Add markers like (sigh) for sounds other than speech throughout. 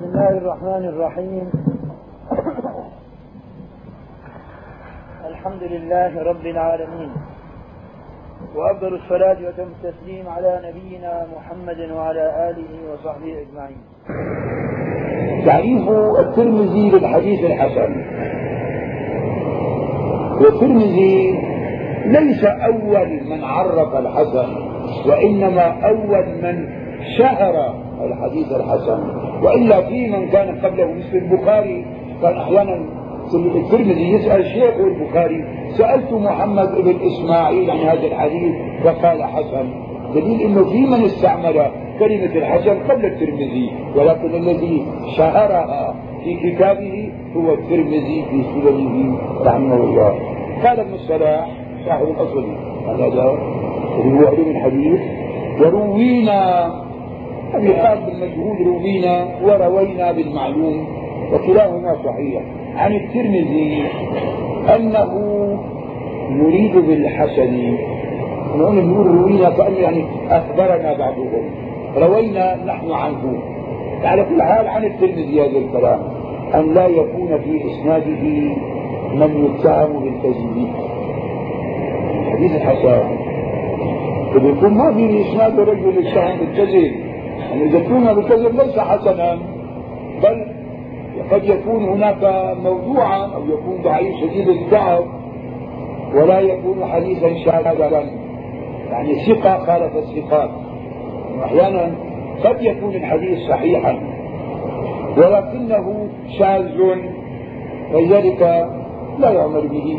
بسم الله الرحمن الرحيم. الحمد لله رب العالمين. وأفضل الصلاة وتم التسليم على نبينا محمد وعلى آله وصحبه أجمعين. تعريف الترمذي للحديث الحسن. والترمذي ليس أول من عرف الحسن وإنما أول من شهر الحديث الحسن. وإلا في من كان قبله مثل البخاري كان أحيانا الترمذي يسأل شيخ البخاري سألت محمد بن إسماعيل عن هذا الحديث فقال حسن دليل إنه في من استعمل كلمة الحسن قبل الترمذي ولكن الذي شهرها في كتابه هو الترمذي في سننه رحمه الله. قال ابن الصلاح صاحب الأصل هذا هو علم الحديث وروينا يقال بالمجهول روينا وروينا بالمعلوم وكلاهما صحيح. عن الترمذي أنه يريد بالحسن. نقول روينا كأنه يعني أخبرنا بعضهم. روينا نحن عنه. على كل حال عن الترمذي هذا الكلام. أن لا يكون في إسناده من يتهم بالكذب حديث الحسن قد يكون ما في إسناد رجل يتهم بالكذب يعني إذا بالكذب ليس حسنا بل قد يكون هناك موضوعا أو يكون ضعيف شديد الضعف ولا يكون حديثا شاذا. يعني ثقة خالف الثقات. أحيانا قد يكون الحديث صحيحا ولكنه شاذ فلذلك لا يعمل به.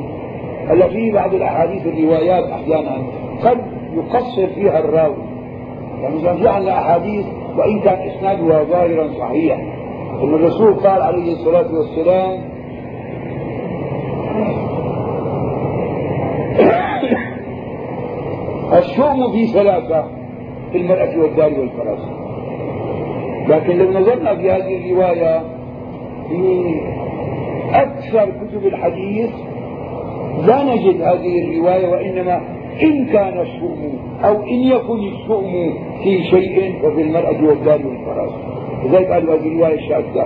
هلا في بعض الأحاديث الروايات أحيانا قد يقصر فيها الراوي. يعني مثلا في عندنا أحاديث وإن كان إسنادها ظاهرا صحيح ان الرسول قال عليه الصلاة والسلام (coughs) الشؤم في ثلاثة في المرأة والدار والفرس. لكن لو نظرنا في هذه الرواية في أكثر كتب الحديث لا نجد هذه الرواية وإنما إن كان الشؤم أو إن يكن الشؤم في شيء ففي المرأة والدار والفرس لذلك قالوا هذه الرواية شاذة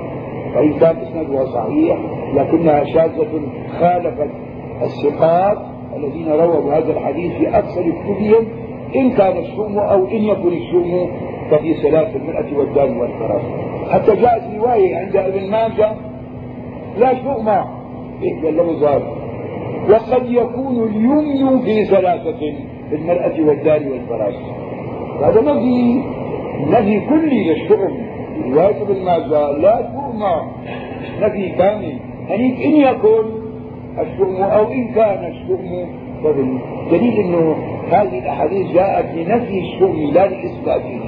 وإن كان إسنادها صحيح لكنها شاذة خالفت الثقات الذين رووا هذا الحديث في أكثر كتبهم إن كان الشؤم أو إن يكن الشؤم ففي صلاة المرأة والدار والفراش. حتى جاءت رواية عند ابن ماجه لا شؤم إيه اللفظ وقد يكون اليمن في ثلاثة المرأة والدار والفراش. هذا نفي نفي كلي للشؤم رواية ابن ماجه لا شؤم نفي كامل. هنيك إن يكن الشؤم أو إن كان الشؤم فضل دليل إنه هذه الأحاديث جاءت لنفي الشؤم لا لإثباته.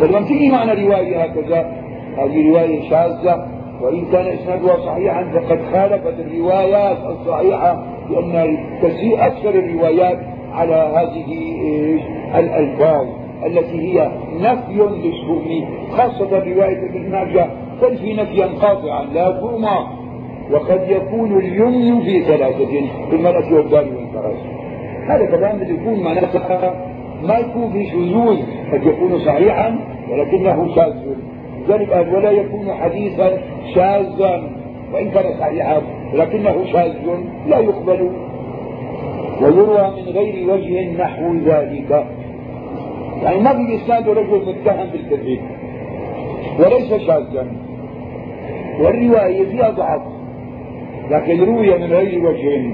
فلما تيجي معنى رواية هكذا هذه رواية شاذة وإن كان إسنادها صحيحا فقد خالفت الروايات الصحيحة. لأن كثير أكثر الروايات على هذه الألفاظ التي هي نفي للشؤم خاصة رواية ابن ماجه. تنفي نفيا قاطعا لا شؤم وقد يكون اليمن في ثلاثة في المرأة والدار والفراش هذا كلام بده يكون معناه ما يكون في شذوذ قد يكون صحيحا ولكنه شاذ. قال ولا يكون حديثا شاذا وإن كان صحيحا لكنه شاذ لا يقبل. ويروى من غير وجه نحو ذلك. يعني ما في اسناد رجل متهم بالكذب. وليس شاذا. والرواية فيها ضعف. لكن روي من غير وجه.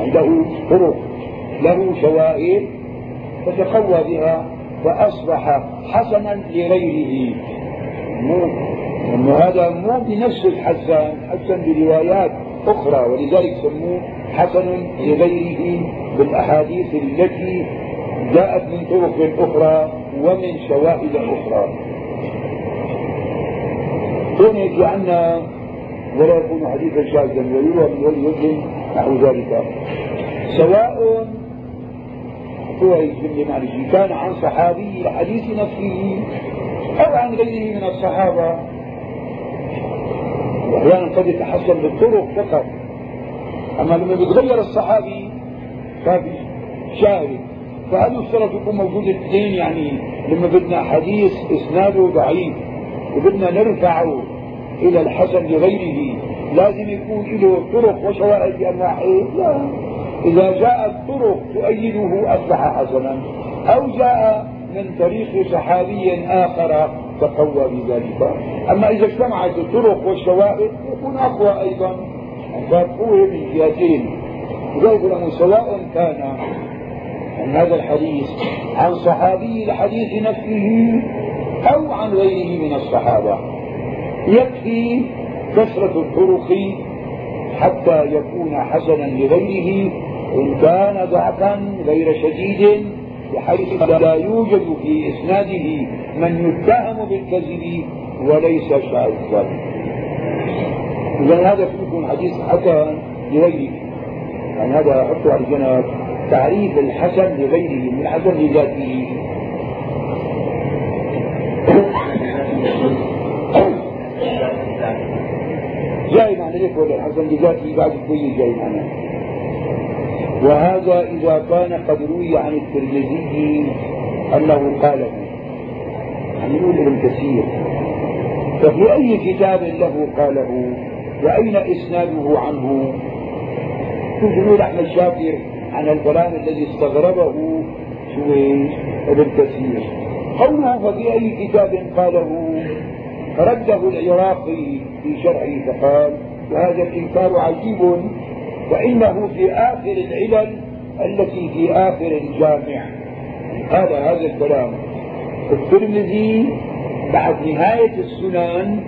عنده طرق له شواهد فتقوى بها فأصبح حسنا لغيره. مو هذا مو بنفس الحسن حسن بروايات. أخرى ولذلك سموه حسن لغيره بالأحاديث التي جاءت من طرق أخرى ومن شواهد أخرى. هنا يجي عنا ولا يكون حديثا شاذا ويروى من غير وجه نحو ذلك. سواء هو الجملة معلش كان عن صحابي الحديث نفسه أو عن غيره من الصحابة. وأحيانا قد يتحصل بالطرق فقط. أما لما بيتغير الصحابي فهذا شاهد. فهل يشترط يكون موجود اثنين يعني لما بدنا حديث إسناده ضعيف وبدنا نرفعه إلى الحسن لغيره لازم يكون له طرق وشواهد بأنواعه لا. إذا جاءت طرق تؤيده أصبح حسنا. أو جاء من طريق صحابي آخر تقوى بذلك. أما إذا اجتمعت الطرق والشواهد يكون أقوى أيضا. من جهتين لذلك سواء كان عن هذا الحديث عن صحابي الحديث نفسه أو عن غيره من الصحابة. يكفي كثرة الطرق حتى يكون حسنا لغيره إن كان ضعفا غير شديد بحيث لا يوجد في إسناده من يتهم بالكذب وليس شاذا. إذا هذا فيكم حديث حسن لغيره. يعني هذا أحطه على الجنب تعريف الحسن لغيره من الحسن لذاته جاي معنى ليك ولا الحسن لذاته بعد شوي جاي معنى وهذا إذا كان قد روي عن الترمذي أنه قاله عن ابن كثير ففي أي كتاب له قاله؟ وأين إسناده عنه؟ نقول أحمد شاكر عن الكلام الذي استغربه شويش ابن كثير. قوله ففي أي كتاب قاله؟ رده العراقي في شرعه فقال وهذا الإنكار عجيب وإنه في آخر العلل التي في آخر الجامع. قال هذا الكلام. الترمذي بعد نهاية السنن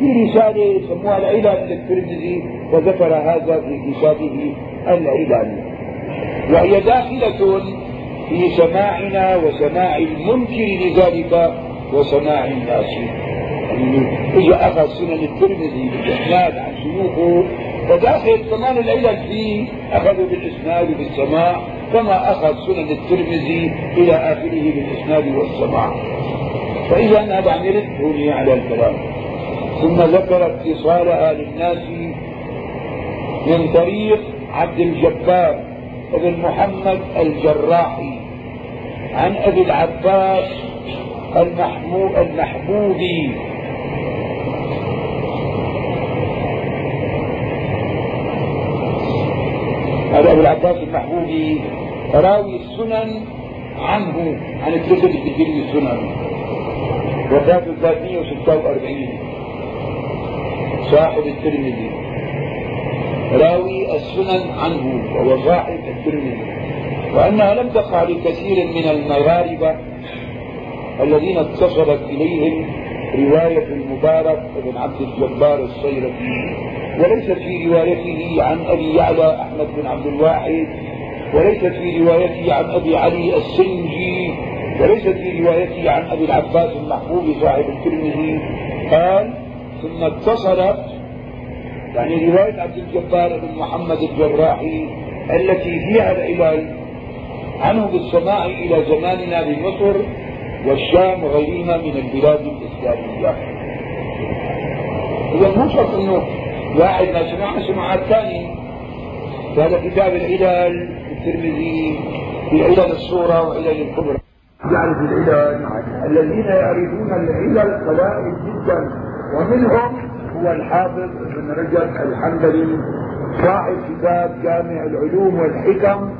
في رسالة يسموها العلل للترمذي وذكر هذا في كتابه العلل. وهي داخلة في سماعنا وسماع المنكر لذلك وسماع الناس. يعني اجى أخذ سنن الترمذي بالاسناد عن شيوخه فداخل كمان العلل فيه أخذوا بالإسناد وبالسماع كما أخذ سنن الترمذي إلى آخره بالإسناد والسماع. فإذا هذا عم يرد على الكلام. ثم ذكر اتصالها للناس من طريق عبد الجبار بن محمد الجراحي عن أبي العباس المحبوبي. هذا أبو العباس المحبوبي راوي السنن عنه عن الكتب في السنن. وفاته 346 صاحب الترمذي. راوي السنن عنه وهو صاحب الترمذي. وأنها لم تقع لكثير من المغاربة الذين اتصلت إليهم رواية المبارك بن عبد الجبار الصيرفي وليست في روايته عن أبي يعلى أحمد بن عبد الواحد وليست في روايته عن أبي علي السنجي وليست في روايته عن أبي العباس المحبوب صاحب الترمذي. قال ثم اتصلت يعني رواية عبد الجبار بن محمد الجراحي التي فيها العلل عنه بالسماع إلى زماننا بمصر والشام وغيرها من البلاد الإسلامية. إذا مو شرط إنه واحد ما سمع سمع الثاني. هذا كتاب العلل الترمذي في علل الصورة وعلل الكبرى. يعرف العلل. الذين يعرفون العلل قلائل جدا. ومنهم هو الحافظ ابن رجب الحنبلي صاحب كتاب جامع العلوم والحكم.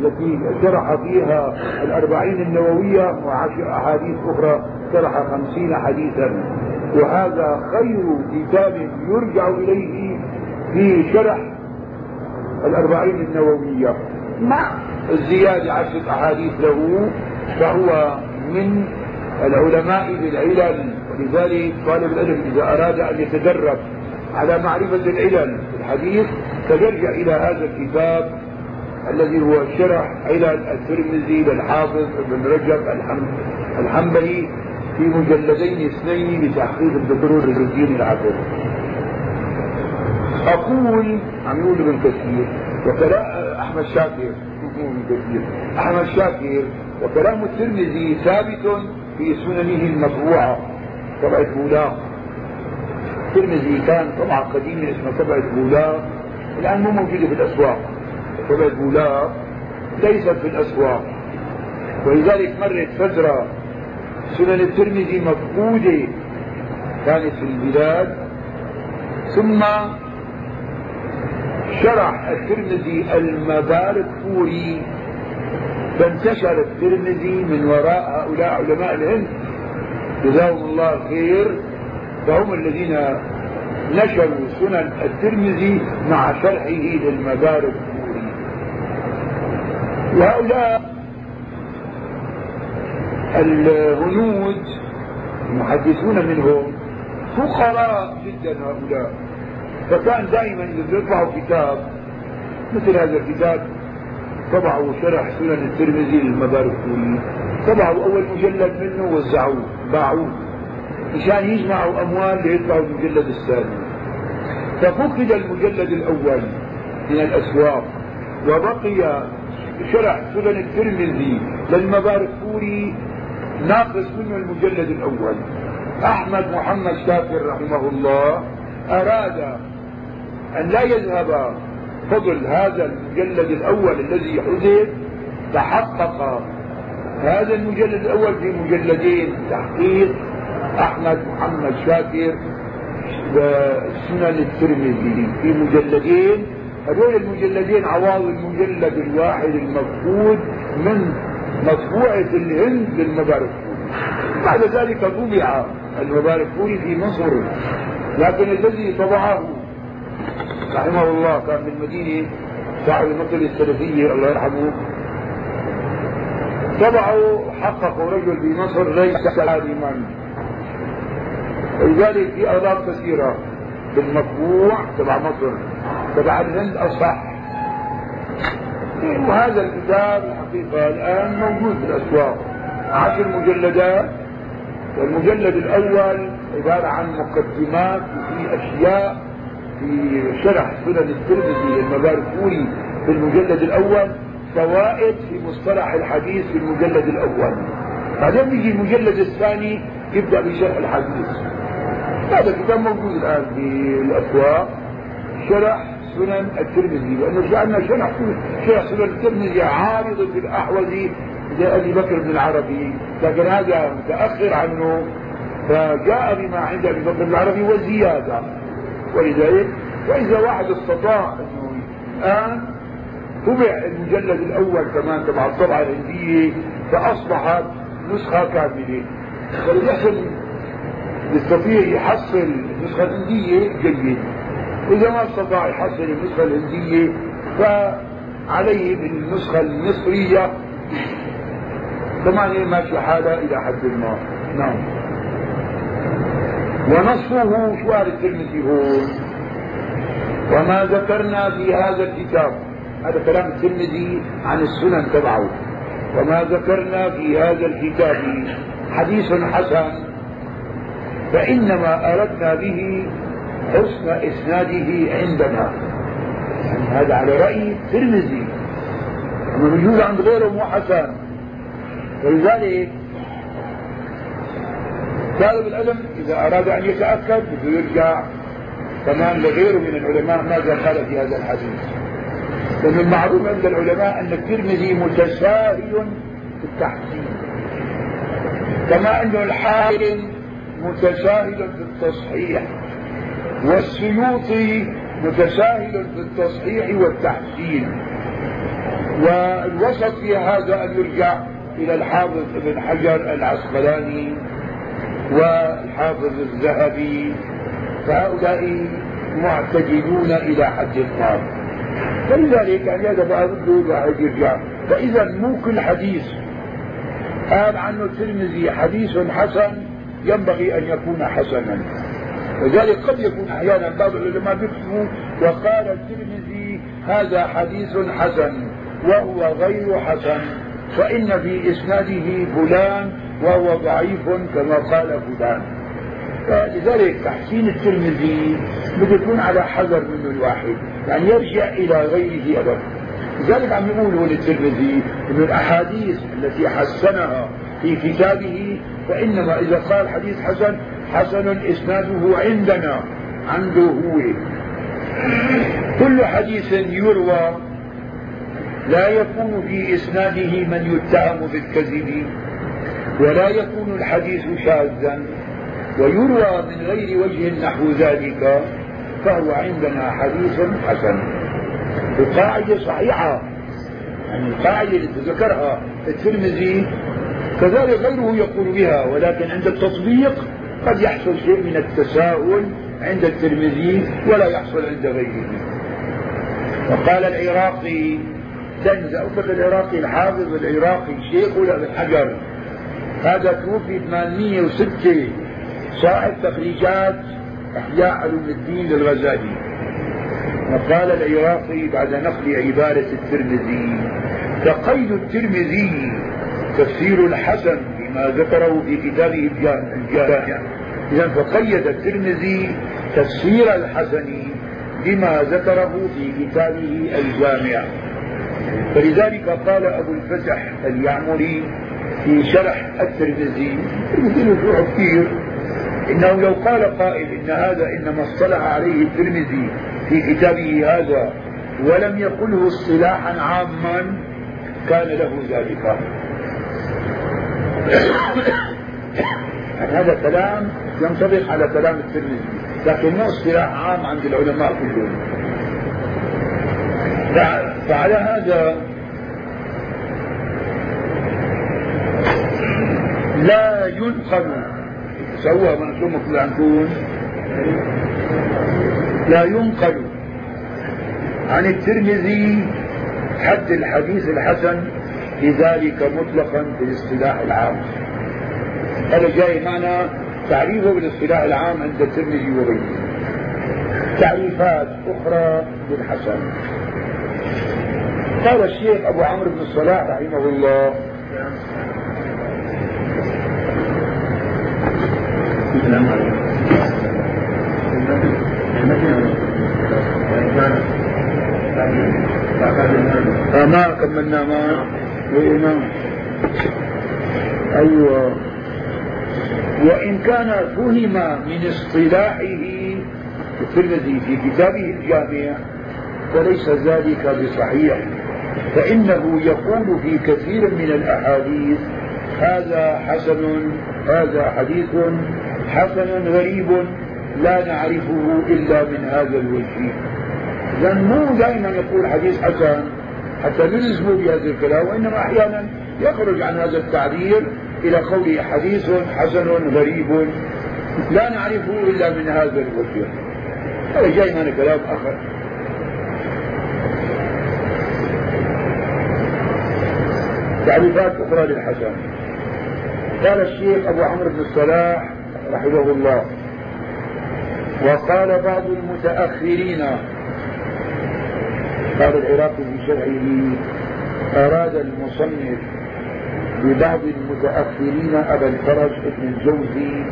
التي شرح فيها الأربعين النووية وعشر أحاديث أخرى شرح خمسين حديثا. وهذا خير كتاب يرجع إليه في شرح الأربعين النووية. مع الزيادة عشرة أحاديث له فهو من العلماء بالعلل ولذلك طالب العلم إذا أراد أن يتدرب على معرفة العلل في الحديث فيرجع إلى هذا الكتاب الذي هو شرح علل الترمذي للحافظ ابن رجب الحنبلي في مجلدين اثنين لتحقيق الدكتور الدين العبد أقول عم يقول ابن كثير وكلام أحمد شاكر ابن كثير. أحمد شاكر وكلام الترمذي ثابت في سننه المطبوعة طبعة بولاق الترمذي كان طبعة قديمة اسمها طبعة بولاق الآن مو موجودة في الأسواق. طبعة بولاق ليست في الأسواق ولذلك مرت فترة سنن الترمذي مفقودة كانت في البلاد ثم شرح الترمذي المبارك فوري فانتشر الترمذي من وراء هؤلاء علماء الهند جزاهم الله الخير فهم الذين نشروا سنن الترمذي مع شرحه للمبارك. وهؤلاء الهنود المحدثون منهم فقراء جدا هؤلاء. فكان دائما إذا يطبعوا كتاب مثل هذا الكتاب طبعوا شرح سنن الترمذي للمباركوري طبعوا أول مجلد منه وزعوه باعوه مشان يجمعوا أموال ليطبعوا المجلد الثاني. ففقد المجلد الأول من الأسواق وبقي شرح سنن الترمذي للمباركوري ناقص منه المجلد الأول. أحمد محمد شاكر رحمه الله أراد أن لا يذهب فضل هذا المجلد الأول الذي حذف تحقق هذا المجلد الأول في مجلدين تحقيق أحمد محمد شاكر وسنن الترمذي في مجلدين. هذول المجلدين عوض المجلد الواحد المفقود من مطبوعة الهند للمبارك بعد ذلك طبع المبارك في مصر لكن الذي طبعه رحمه الله كان بالمدينة صاحب المكتبة السلفية الله يرحمه. طبعه حققه رجل في مصر ليس عالما ولذلك في آداب كثيرة بالمطبوع تبع مصر. تبع الهند أصح وهذا الكتاب الحقيقة الآن موجود في الأسواق. عشر مجلدات. والمجلد الأول عبارة عن مقدمات وفي أشياء في شرح سنن الترمذي للمباركوري في المجلد الأول فوائد في مصطلح الحديث في المجلد الأول. بعدين يجي المجلد الثاني يبدأ بشرح الحديث. هذا الكتاب موجود الآن في الأسواق. شرح سنن الترمذي لأنه جعلنا شرح شرح سنن الترمذي عارض في الأحوذي لأبي بكر بن العربي لكن هذا متأخر عنه فجاء بما عند أبي بكر بن العربي وزيادة. ولذلك فإذا واحد استطاع أنه الآن طبع المجلد الأول كمان تبع الطبعة الهندية فأصبحت نسخة كاملة. فليحصل يستطيع يحصل النسخة الهندية جيد إذا ما استطاع يحصل النسخة الهندية فعليه بالنسخة المصرية. كمان ماشي حالة إلى حد ما. نعم. ونصه شو قال الترمذي هون وما ذكرنا في هذا الكتاب. هذا كلام الترمذي عن السنن تبعه. وما ذكرنا في هذا الكتاب. حديث حسن. فإنما أردنا به حسن إسناده عندنا. يعني هذا على رأي الترمذي. أما موجود عند غيره مو حسن. ولذلك طالب العلم إذا أراد أن يتأكد بده يرجع كمان لغيره من العلماء ماذا قال في هذا الحديث. لأن المعروف عند العلماء أن الترمذي متساهل في التحسين كما أنه الحاكم متساهل في التصحيح. والسيوطي متساهل في التصحيح والتحسين. والوسط في هذا أن يرجع إلى الحافظ ابن حجر العسقلاني والحافظ الذهبي. فهؤلاء معتدلون إلى حد الطاب فلذلك يعني هذا بده الواحد يرجع. فإذا مو كل حديث. قال عنه الترمذي حديث حسن ينبغي أن يكون حسنا. وذلك قد يكون أحيانا بعض العلماء بيكتبوا وقال الترمذي هذا حديث حسن وهو غير حسن فإن في إسناده فلان وهو ضعيف كما قال فلان. فلذلك تحسين الترمذي بده يكون على حذر منه الواحد يعني يرجع إلى غيره ابدا. لذلك عم يقولوا للترمذي ان الأحاديث التي حسنها في كتابه فإنما إذا قال حديث حسن حسن إسناده عندنا عنده هو. كل حديث يروى لا يكون في إسناده من يتهم بالكذب ولا يكون الحديث شاذا ويروى من غير وجه نحو ذلك فهو عندنا حديث حسن. وقاعدة صحيحة يعني القاعدة اللي ذكرها الترمذي كذلك غيره يقول بها ولكن عند التطبيق قد يحصل شيء من التساؤل عند الترمذي ولا يحصل عند غيره. وقال العراقي تنزع العراقي الحافظ العراقي شيخ ابن حجر. هذا توفي 806 صاحب تخريجات إحياء علوم الدين للغزالي. وقال العراقي بعد نقل عبارة الترمذي كقيد الترمذي تفسير الحسن بما ذكره في كتابه الجامع إذا فقيد الترمذي تفسير الحسن بما ذكره في كتابه الجامع. فلذلك قال أبو الفتح اليعمري في شرح الترمذي الترمذي له كثير إنه لو قال قائل إن هذا إنما اصطلح عليه الترمذي في كتابه هذا ولم يقله اصطلاحا عاما كان له ذلك. هذا كلام ينطبق على كلام الترمذي لكن مو اصطلاح عام عند العلماء كلهم. فعلى هذا لا ينقل سوى منظومة العنكون لا ينقل عن الترمذي حد الحديث الحسن لذلك مطلقا في الاصطلاح العام. هذا جاي معنا تعريفه بالاصطلاح العام عند الترمذي وغيره. تعريفات أخرى للحسن. قال الشيخ أبو عمرو بن الصلاح رحمه الله ما كملنا ما؟ وإمام أيوة. وإن كان فهم من اصطلاحه الترمذي في كتابه الجامع فليس ذلك بصحيح. فإنه يقول في كثير من الأحاديث هذا حسن هذا حديث حسن غريب لا نعرفه إلا من هذا الوجه. مو دائما يقول حديث حسن حتى نلزمه بهذا الكلام وإنما أحيانا يخرج عن هذا التعبير إلى قوله حديث حسن غريب لا نعرفه إلا من هذا الوجه. هذا جاي من كلام آخر. تعريفات أخرى للحسن. قال الشيخ أبو عمرو بن الصلاح رحمه الله وقال بعض المتأخرين قال العراقي في شرعه أراد المصنف ببعض المتأخرين أبا الفرج ابن الجوزي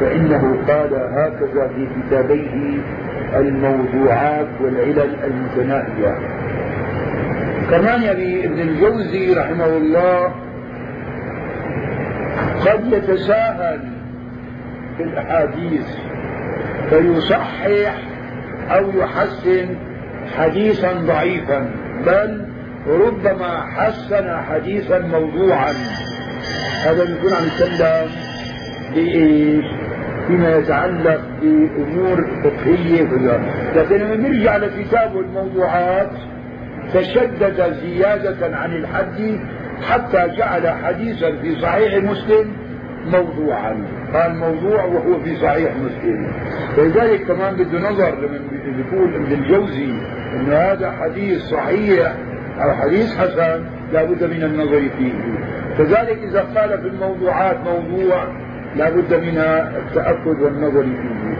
فإنه قال هكذا في كتابيه الموضوعات والعلل المتناهية. كمان يبي ابن الجوزي رحمه الله قد يتساهل في الأحاديث فيصحح أو يحسن حديثا ضعيفا بل ربما حسن حديثا موضوعا. هذا بيكون عم يتكلم بإيش؟ فيما يتعلق بأمور فقهية لكن لما نرجع لكتابه الموضوعات تشدد زيادة عن الحد حتى جعل حديثا في صحيح مسلم موضوعا. قال موضوع وهو في صحيح مسلم. ولذلك كمان بده نظر لما بيقول ابن الجوزي إنه هذا حديث صحيح أو حديث حسن لابد من النظر فيه. كذلك إذا قال في الموضوعات موضوع لابد من التأكد والنظر فيه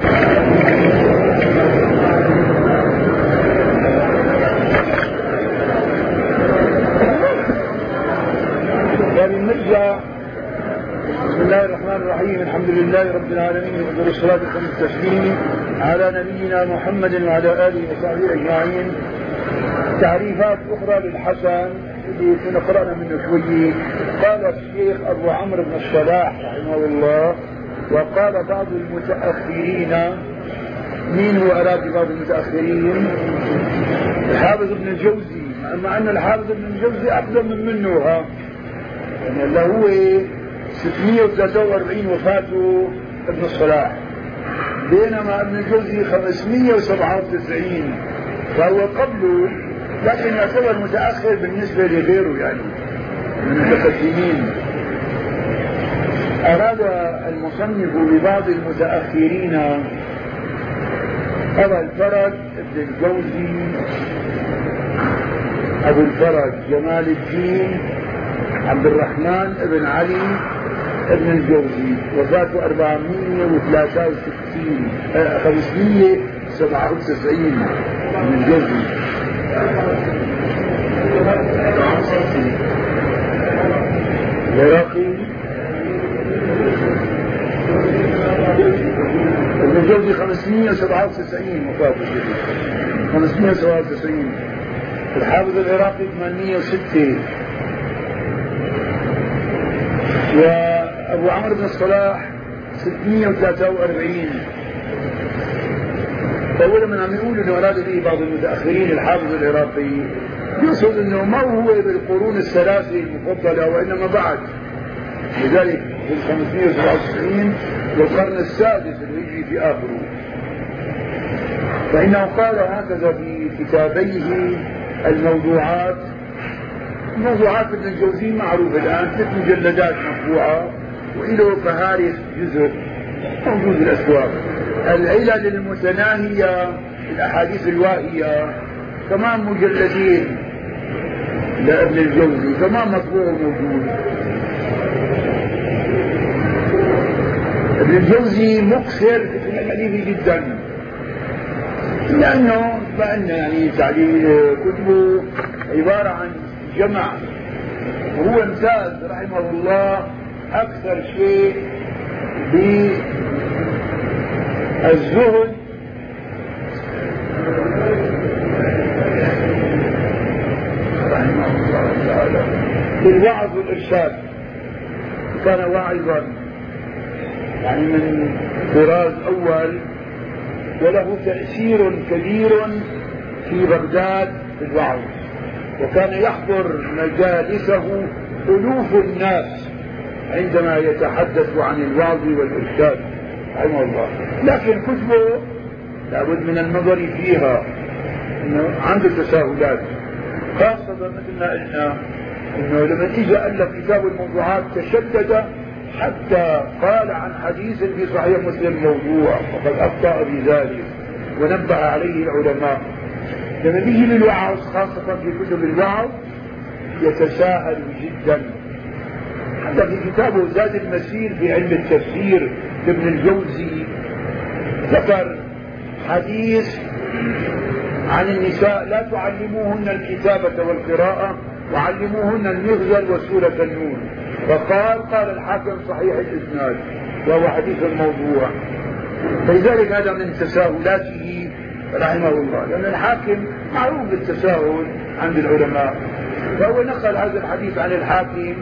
يعني نرجع بسم الله الرحمن الرحيم. الحمد لله رب العالمين وأفضل الصلاة والتسليم على نبينا محمد وعلى آله وصحبه أجمعين. تعريفات أخرى للحسن اللي كنا قرأنا منه شوية قال الشيخ أبو عمرو بن الصلاح رحمه الله وقال بعض المتأخرين مين هو أراد بعض المتأخرين؟ الحافظ ابن الجوزي. مع أن الحافظ ابن الجوزي أقدم من منه ها. يعني اللي هو 643 وفاته ابن الصلاح. بينما ابن الجوزي 597 فهو قبله لكن يعتبر متأخر بالنسبة لغيره يعني من المتقدمين. أراد المصنف ببعض المتأخرين أبا الفرج ابن الجوزي أبو الفرج جمال الدين عبد الرحمن ابن علي ابن الجوزي وفاته 463 597 ابن الجوزي. العراقي. ابن الجوزي 597 وفاته 597 الحافظ العراقي 806 وابو عمرو بن الصلاح 643 فأولا من عم يقول إنه أراد به بعض المتأخرين الحافظ العراقي يقصد إنه ما هو بالقرون الثلاثة المفضلة وإنما بعد. لذلك في 597 والقرن السادس الهجري في آخره. فإنه قال هكذا في كتابيه الموضوعات. موضوعات ابن الجوزي معروفة الآن ست مجلدات مطبوعة وإله فهارس جزء موجود بالأسواق العلل المتناهية الأحاديث الواهية كمان مجلدين لابن الجوزي كمان مطبوع موجود ابن الجوزي مكثر في الحديث جدا. لأنه بأن يعني تعليل كتبه عبارة عن جمع. وهو امتاز رحمه الله أكثر شيء بالزهد بالوعظ والإرشاد كان واعظا. يعني من طراز أول وله تأثير كبير في بغداد في الوعظ وكان يحضر مجالسه ألوف الناس. عندما يتحدث عن الوعظ والإرشاد رحمه الله. لكن كتبه لابد من النظر فيها إنه عنده تساهلات خاصة مثل ما قلنا إنه لما اجى الف كتاب الموضوعات تشدد حتى قال عن حديث في صحيح مسلم موضوع وقد أخطأ بذلك ونبه عليه العلماء. لما بيجي للوعظ خاصة في كتب الوعظ يتساهل جدا. حتى في كتابه زاد المسير في علم التفسير لابن الجوزي ذكر حديث عن النساء لا تعلموهن الكتابة والقراءة وعلموهن المغزل وسورة النون. فقال قال الحاكم صحيح الإسناد وهو حديث الموضوع فلذلك هذا من تساهلاته رحمه الله لأن الحاكم معروف بالتساهل عند العلماء. فهو نقل هذا الحديث عن الحاكم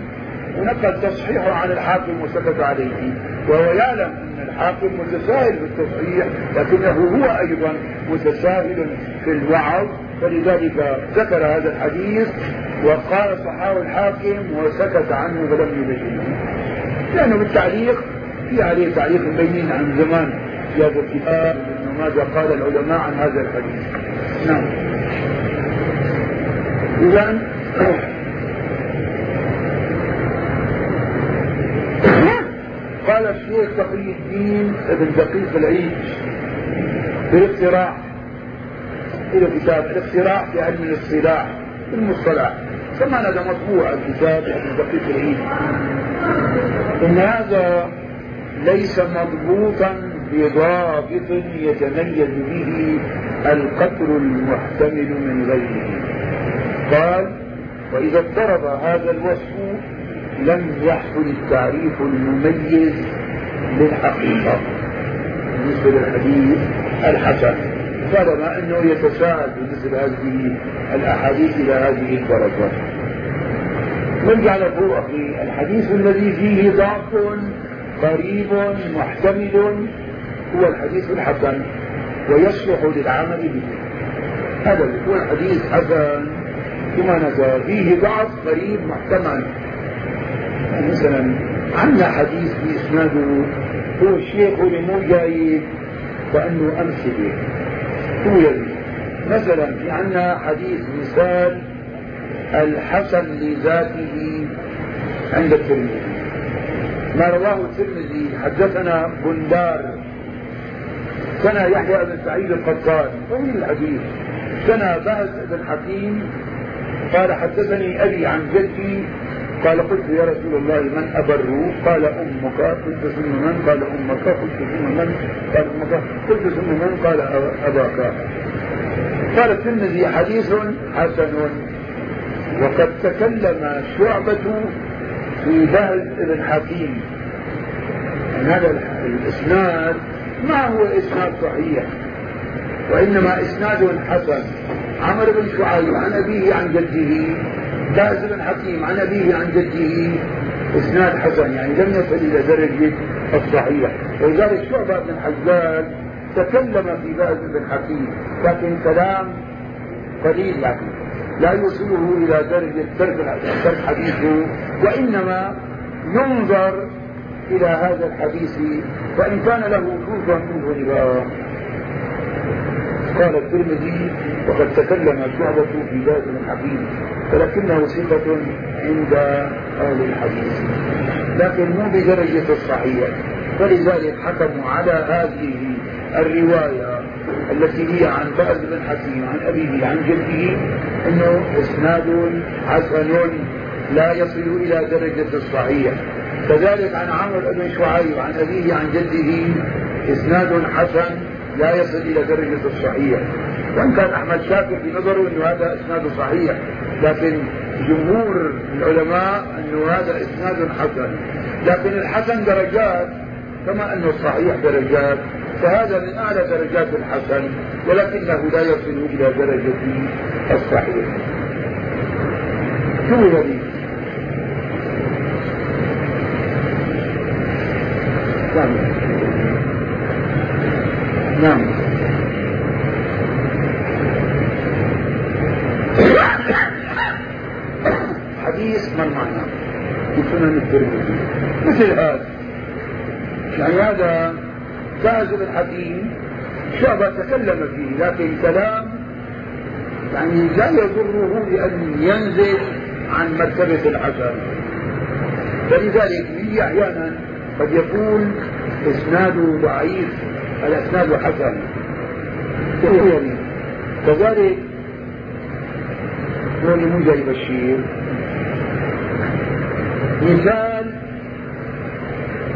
ونقل تصحيحه عن الحاكم وسكت عليه. وهو يعلم أن الحاكم متساهل في التصحيح لكنه هو أيضا متساهل في الوعظ. فلذلك ذكر هذا الحديث وقال صحاه الحاكم وسكت عنه ولم يبينه لأنه بالتعليق في عليه تعليق مبين عن زمان في هذا الكتاب ماذا قال العلماء عن هذا الحديث. نعم. اذا قال الشيخ تقي الدين ابن دقيق العيد في الاقتراع. إلى كتاب الاقتراع في علم الاصطلاح المصطلح. كما هذا مطبوع الكتاب ابن دقيق العيد. إن هذا ليس مضبوطا بضابط يتميز به القطر المحتمل من غيره. قال وإذا اضطرب هذا الوصف لم يحصل التعريف المميز للحقيقة. بالنسبة للحديث الحسن. طالما أنه يتساءل بمثل هذه الأحاديث إلى هذه الدرجة. نرجع لفوق أخي الحديث الذي فيه ضعف قريب محتمل هو الحديث الحسن ويصلح للعمل به. هذا هو الحديث حسن كما نزل فيه ضعف قريب محتمل. مثلا عندنا حديث بإسناده هو الشيخ اللي مو جايب وأنه أمثلة توجد مثلا في عندنا حديث مثال الحسن لذاته عند الترمذي. ما رواه الترمذي حدثنا بندار سنة يحيى بن سعيد القطان طويل الحديث. سنة بهز بن حكيم قال حدثني أبي عن جدي قال قلت يا رسول الله من أبر؟ قال أمك. قلت ثم من؟ قال أمك. قلت ثم من؟ قال أمك. قلت ثم من؟ قال أباك. قال الترمذي حديث حسن. وقد تكلم شعبة في بهز بن حكيم. هذا الإسناد ما هو إسناد صحيح؟ وإنما إسناد حسن. عمرو بن شعيب عن أبيه عن جده باز بن حكيم عن أبيه عن جده. إسناد حسن يعني لم يصل إلى درجة الصحيح. ولذلك شعبة بن حجاج تكلم في باز بن حكيم لكن كلام قليل لكن لا يوصله إلى درجة ترك حديثه وإنما ينظر إلى هذا الحديث وإن كان له جزء منه ربا قال الترمذي وقد تكلم شعبة في ذات الحديث ولكنه ثقة عند أهل الحديث. لكن مو بدرجة الصحيح فلذلك حكموا على هذه الرواية التي هي عن بأس بن حكيم عن أبيه عن جده أنه إسناد حسن لا يصل إلى درجة الصحيح كذلك عن عمرو بن شعيب عن أبيه عن جده إسناد حسن لا يصل إلى درجة الصحيح وإن كان أحمد شاكر في نظره أنه هذا إسناد صحيح لكن جمهور العلماء أنه هذا إسناد حسن. لكن الحسن درجات كما أن الصحيح درجات فهذا من أعلى درجات الحسن ولكنه لا يصل إلى درجة الصحيح. شو هذه نعم نعم حديث ما المعنى في سنن الترمذي مثل هذا. يعني هذا كاذب الحكيم شعبة تكلم فيه لكن كلام يعني لا يضره بأن ينزل عن مرتبة الحسن فلذلك هي أحيانا قد يكون إسناده ضعيف الإسناد حسن. كذلك هو جاي بشير. مثال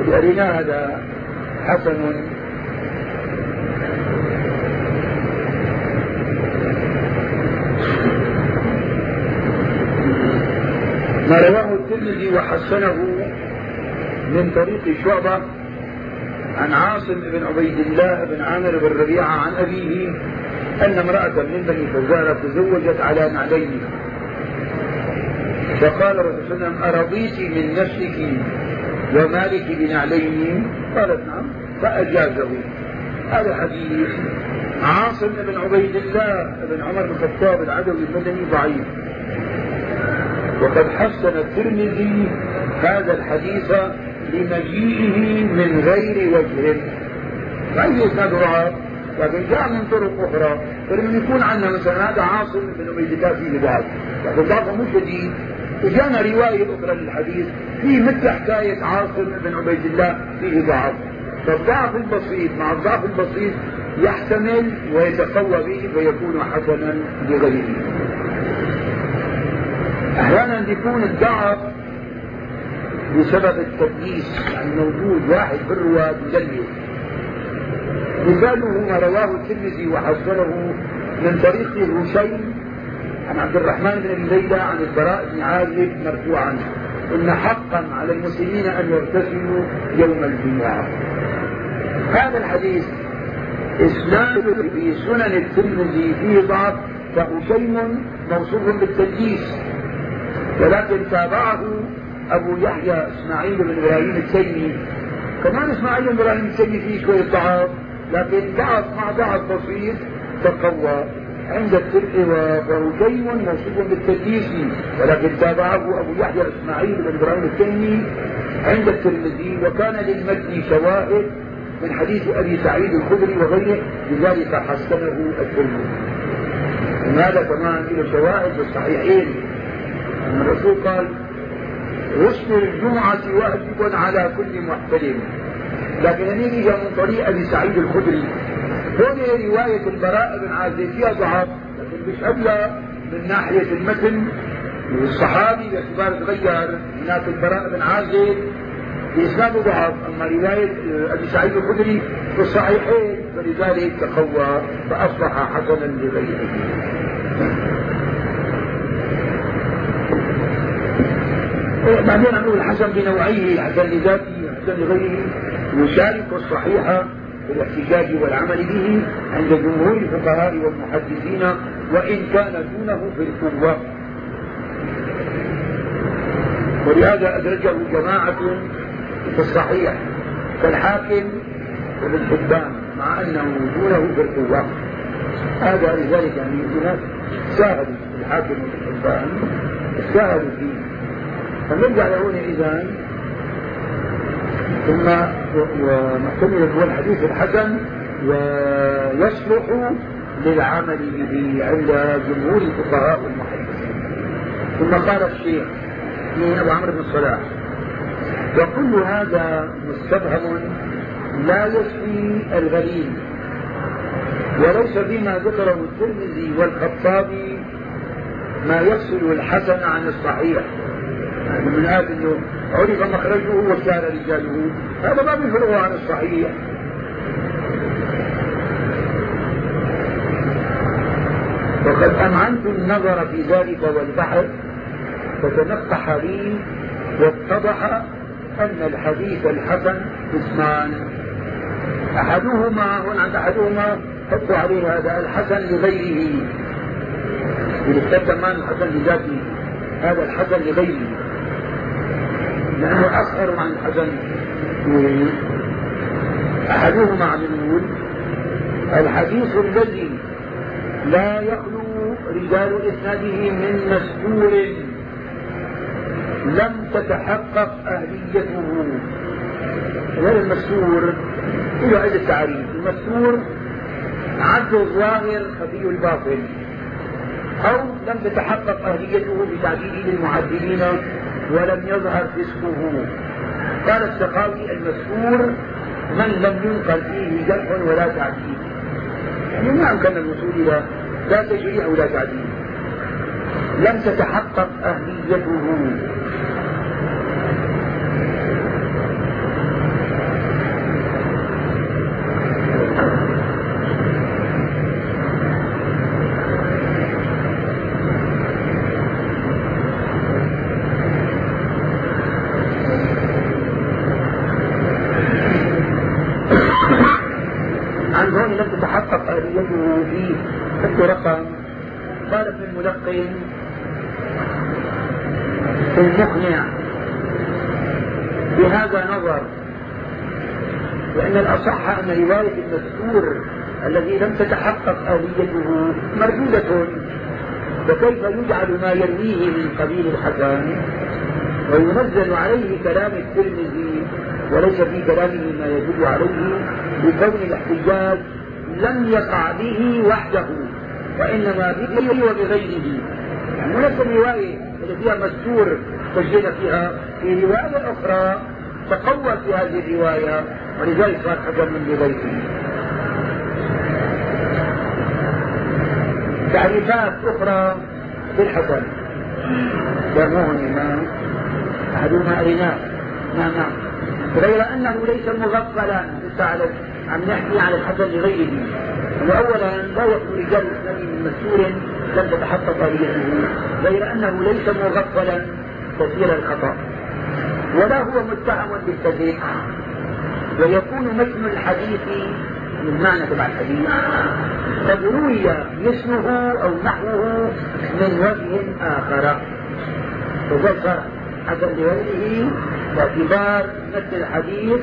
اللي هذا حسن ما رواه الترمذي وحسنه من طريق شعبة عن عاصم بن عبيد الله بن عامر بن ربيعة عن أبيه أن امرأة من بني فزارة تزوجت على نعلين. فقال الرسول صلى الله عليه وسلم أرضيت من نفسك ومالك بنعلين قالت نعم. فأجازه. هذا حديث عاصم بن عبيد الله بن عمر بن الخطاب العدوي المدني ضعيف. وقد حسن الترمذي هذا الحديث لمجيئه من غير وجه. فأي إسناد ضعف لكن جاء من طرق أخرى. فلما يكون عندنا مثلا هذا عاصم بن عبيد الله فيه ضعف لكن ضعفه مو شديد وجانا رواية أخرى للحديث في مثل حكاية عاصم بن عبيد الله فيه ضعف فالضعف البسيط مع الضعف البسيط يحتمل ويتقوى به فيكون حسنا لغيره. أحيانا يكون الضعف بسبب التدليس يعني موجود واحد بالرواة مدلس مثاله ما رواه الترمذي وحصله من طريق هشيم عن عبد الرحمن بن ليلى عن البراء بن عازب مرفوعا. إن حقا على المسلمين أن يغتسلوا يوم الجمعة. هذا الحديث إسناد في سنن الترمذي فيه ضعف فهشيم موصوف بالتدليس. ولكن تابعه أبو يحيى إسماعيل بن إبراهيم التيمي. كمان إسماعيل بن إبراهيم التيمي فيه شوية ضعف لكن ضعف مع ضعف بسيط تقوى. عند الترك وهشيم موصوف بالتدليس. ولكن تابعه أبو يحيى اسماعيل بن إبراهيم التيمي عند الترمذي وكان للمتن شواهد من حديث أبي سعيد الخدري وغيره. لذلك حسنه الترمذي. هذا كمان له شواهد في الصحيحين؟ أن الرسول قال غسل الجمعة واجب على كل محتلم. لكن هنيجي جاء من طريق أبي سعيد الخدري. هون رواية البراء بن عازب فيها ضعف لكن مش أبلى من ناحية المتن. والصحابي باعتبار تغير هناك البراء بن عازب بإسناد ضعف أما رواية أبي سعيد الخدري في الصحيحين فلذلك تقوى فأصبح حسنا لغيره. بعدين نقول الحسن بنوعيه حسن لذاته حسن لغيره. يشارك الصحيح في الاحتجاج والعمل به عند جمهور الفقهاء والمحدثين وإن كان دونه في القوة. ولهذا أدرجه جماعة في الصحيح كالحاكم وابن حبان مع أنه دونه في القوة. هذا لذلك يعني هناك ساهدوا الحاكم وابن حبان ساهدوا فيه فنرجع لهون إذا ثم ونحتمل هو الحديث الحسن ويصلح للعمل به عند جمهور الفقهاء والمحدثين ثم قال الشيخ أبو عمرو بن الصلاح وكل هذا مستبهم لا يشفي الغريب وليس بما ذكره الترمذي والخطابي ما يفصل الحسن عن الصحيح. من هذا انه عرف مخرجه وكان رجاله. هذا ما بيفرغه عن الصحيح. وقد أمعنت النظر في ذلك والبحث فتنقح لي واتضح أن الحديث الحسن قسمان أحدهما هنا عند أحدهما حطوا عليه هذا الحسن لغيره. كمان الحسن لذاته؟ هذا الحسن لغيره. لأنه أصغر عن الحسن أحدهما عم يقول الحديث الذي لا يخلو رجال إسناده من مستور لم تتحقق أهليته. غير المستور له عدة تعريف المستور عبد الظاهر خفي الباطل أو لم تتحقق أهليته بتعديل المعدلين ولم يظهر فسقه قال السخاوي المذكور من لم ينقل فيه جرح ولا تعديل. يعني ما أمكن الوصول إلى لا تشريع ولا تعديل. لم تتحقق أهليته الملقن المقنع بهذا نظر الأصح أن رواية المذكور الذي لم تتحقق آليته مردودة. وكيف يجعل ما يرويه من قبيل الحسن وينزل عليه كلام الترمذي وليس في كلامه ما يدل عليه بكون الاحتجاج لم يقع به وحده وإنما به وبغيره. يعني نفس الرواية اللي فيها مستور سجل فيها في رواية أخرى تقوى في هذه الرواية. ولذلك صار حكم من بغيره تعريفات أخرى بالحسن جابوهن ما أحدهما أريناه نعم غير أنه ليس مغفلا لسه عم نحكي على الحسن لغيره. وأولا لا يكون رجال الإسلام من مسؤول لم تتحقق آليته غير أنه ليس مغفلا كثير الخطأ. ولا هو متهم بالتدريك ويكون متن الحديث من معنى تبع الحديث. قد روي مثله أو نحوه من وجه آخر. وذلك حسب لغيره باعتبار متن الحديث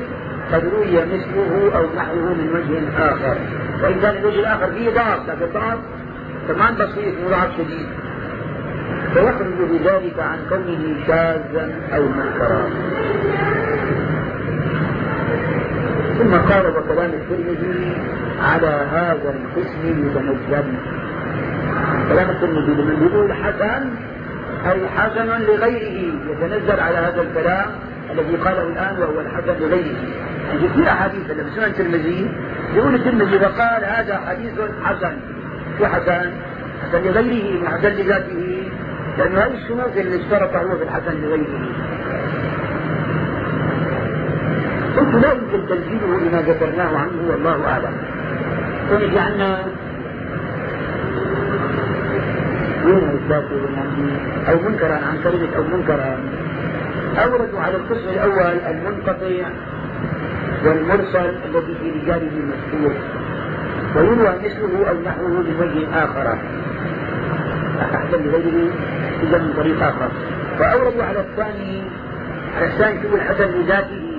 قد روي مثله أو نحوه من وجه آخر. وإن كان الوجه الآخر فيه ضعف لكن ضعف كمان بسيط مو ضعف شديد. فيخرج بذلك عن كونه شاذا أو منكرا. ثم قال وكلام الترمذي على هذا القسم يتنزل كلام الترمذي لمن يقول حسن أي حسن لغيره يتنزل على هذا الكلام الذي قاله الآن وهو الحسن لغيره. يعني في أحاديث لما سنن الترمذي يقول الترمذي وقال هذا حديث حسن. في حسن؟ حسن لغيره من حسن لذاته. لأن هذه الشروط اللي اشترطها هو في الحسن لغيره. قلت لا يمكن تنزيله لما ذكرناه عنه والله أعلم. قلت عنا وين أو منكرا عن كلمة أو منكرا. أوردوا على القسم الأول المنقطع والمرسل الذي في رجاله المذكور ويروى مثله أو نحوه من وجه آخر. أحسن لغيره إذا من طريق آخر. وأوردوا على الثاني على الثاني شوف الحسن لذاته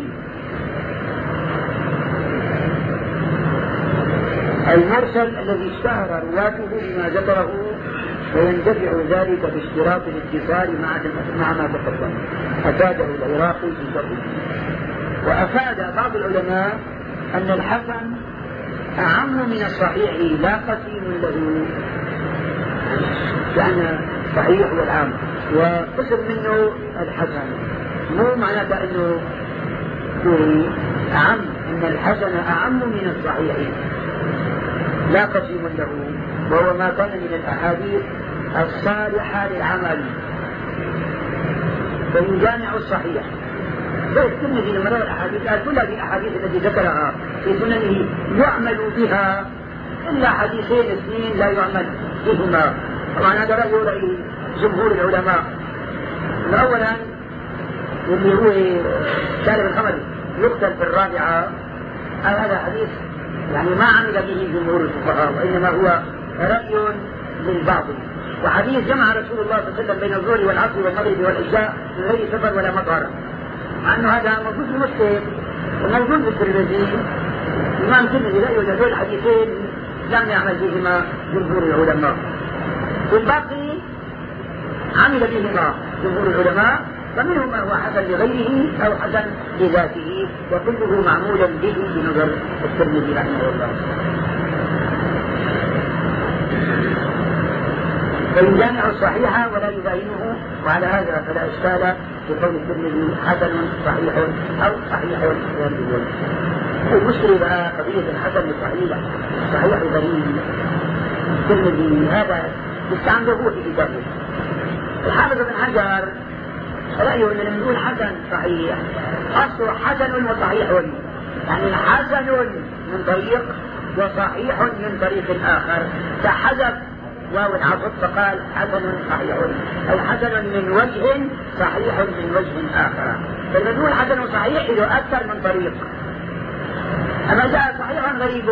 المرسل الذي اشتهر رواته بما ذكره ويندفع ذلك باشتراط الاتصال مع مع ما تقدم. افاده العراقي في شرحه. وأفاد بعض العلماء أن الحسن أعم من الصحيح لا قسيم له. لأن صحيح والعام. وقسم منه الحسن. مو معناته أنه أعم. إن الحسن أعم من الصحيح. لا قسيم له وهو ما كان من الأحاديث الصالحة للعمل. فيجامع الصحيح. الترمذي لما روى الأحاديث قال كل هذه الأحاديث التي ذكرها في سننه يعمل بها إلا حديثين اثنين لا يعمل بهما. طبعا هذا رأي رأي جمهور العلماء. اولا اللي هو شارب الخمر يقتل في الرابعة هذا حديث يعني ما عمل به جمهور الفقهاء وإنما هو رأي للبعض وحديث جمع رسول الله صلى الله عليه وسلم بين الظهر والعصر والمغرب والعشاء من غير سفر ولا مطر مع إنه هذا موجود في مسلم وموجود في الترمذي. الامام الترمذي لا يوجد هذول الحديثين لم يعمل بهما جمهور العلماء. والباقي عمل بهما جمهور العلماء. فمنهم ما هو حسن لغيره أو حسن لذاته وكله معمولا به بنظر الترمذي رحمه الله. فيجامع الصحيح ولا يباينه وعلى هذا فلا إشكال في قول الترمذي حسن صحيح أو صحيح غير المشكلة بقى قضية الحسن الصحيح صحيح غريب الترمذي هذا يستعمله في كتابه. الحافظ بن حجر رأيه أن نقول حسن صحيح. أصله حسن وصحيح. يعني حسن من طريق وصحيح من طريق آخر فحذف واو العطف فقال حسن صحيح. أو حسن من وجه صحيح من وجه آخر. فلما نقول حسن صحيح له أكثر من طريق. أما جاء صحيح غريب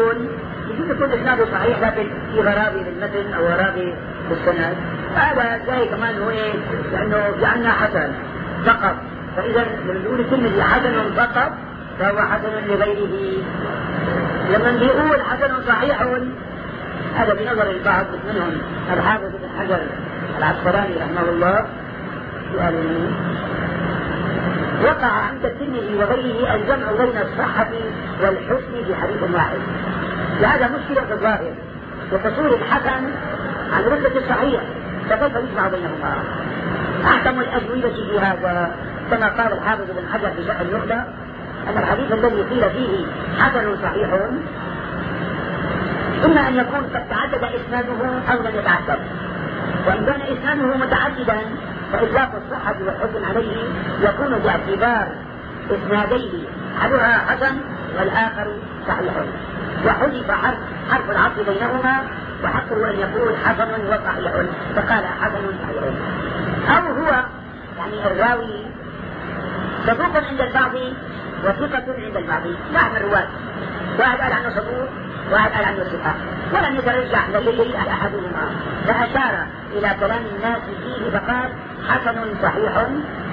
يجوز يكون إسناده صحيح لكن في غرابي للمتن أو غرابي بالسند هذا جاي كمان هو إيه؟ لأنه جعلنا حسن. فقط. فإذا لما نقول الترمذي حسن فقط فهو حسن لغيره. لما بيقول حسن صحيح هذا بنظر البعض منهم. الحافظ بن حجر العسقلاني رحمه الله يعني وقع عند الترمذي وغيره الجمع بين الصحة والحسن في حديث واحد. وهذا مشكلة في الظاهر. وتصور الحسن عن رتبة الصحيح فكيف يجمع بينهما؟ أحكم الأجوبة في هذا كما قال الحافظ بن حجر في شرح النخبة أن الحديث الذي قيل فيه حسن صحيح إما أن يكون قد تعدد إسناده أو لم يتعدد وإن كان إسناده متعددا فإطلاق الصحة والحكم عليه يكون باعتبار إسناديه أحدها حسن والآخر صحيح وحذف حرف حرف العطف بينهما وحقه أن يقول حسن وصحيح فقال حسن صحيح أو هو يعني الراوي صدوق عند البعض وثقة عند البعض. نحن الرواة. واحد قال عنه صدوق واحد قال عنه ثقة. ولم يترجح دليل أحدهما. فأشار إلى كلام الناس فيه فقال حسن صحيح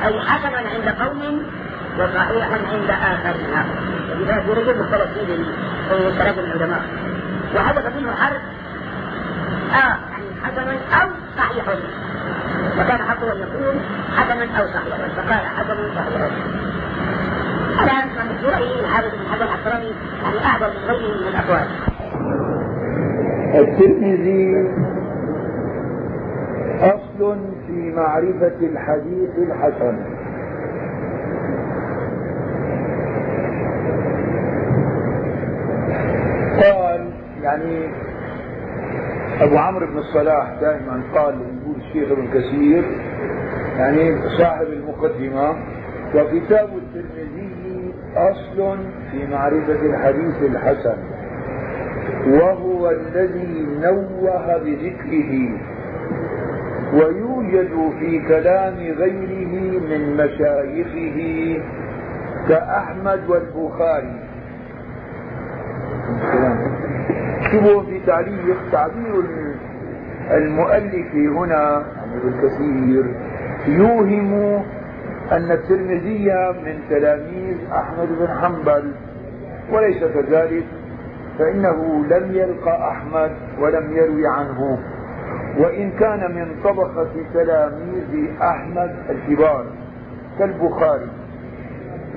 أي حسن عند قوم وصحيح عند آخرين ولذلك رجل مختلف فيه في كلام العلماء. وحدث منه حرف آه يعني حسن أو صحيح. وكان حقه أن يقول حسن أو صحيح. فقال حسن صحيح. طبعا في رأيي الحافظ بن حجر العسقلاني يعني أعظم من غيره من الأقوال. الترمذي أصل في معرفة الحديث الحسن قال يعني أبو عمرو بن الصلاح دائما قال يقول الشيخ ابن كثير يعني صاحب المقدمة وكتاب الترمذي أصل في معرفة الحديث الحسن وهو الذي نوه بذكره ويوجد في كلام غيره من مشايخه كأحمد والبخاري. شوفوا في تعليق تعبير المؤلف هنا يعني ابن كثير يوهم أن الترمذي من تلاميذ أحمد بن حنبل وليس كذلك فإنه لم يلقى أحمد ولم يروي عنه. وإن كان من طبقة تلاميذ أحمد الكبار كالبخاري.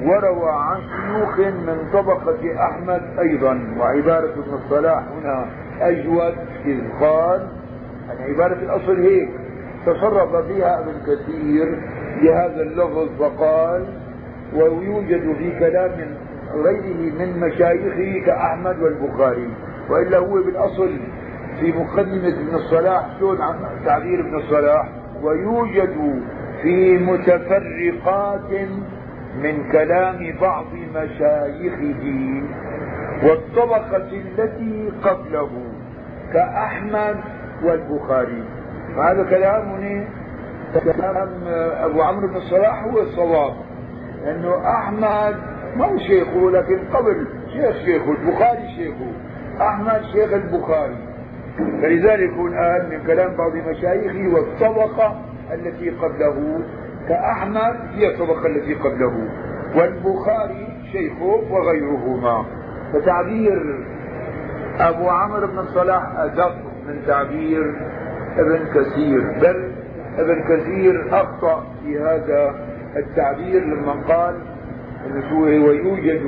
وروى عن شيوخ من طبقة أحمد أيضا وعبارة ابن الصلاح هنا أجود إذ قال يعني عبارة الأصل هيك تصرف فيها ابن كثير بهذا اللفظ فقال ويوجد في كلام غيره من مشايخه كأحمد والبخاري وإلا هو بالأصل في مقدمة ابن الصلاح شلون عن تعبير ابن الصلاح؟ ويوجد في متفرقات من كلام بعض مشايخه والطبقة التي قبله كأحمد والبخاري. هذا كلام كلام أبو عمرو بن الصلاح هو الصواب لأنه أحمد ما هو شيخه لكن قبل شيخ شيخه البخاري شيخه أحمد شيخ البخاري. فلذلك الآن من كلام بعض مشايخه والطبقة التي قبله كأحمد هي الطبقة التي قبله والبخاري شيخه وغيرهما. فتعبير أبو عمرو بن صلاح أدق من تعبير ابن كثير بل ابن كثير أخطأ في هذا التعبير لما قال ويوجد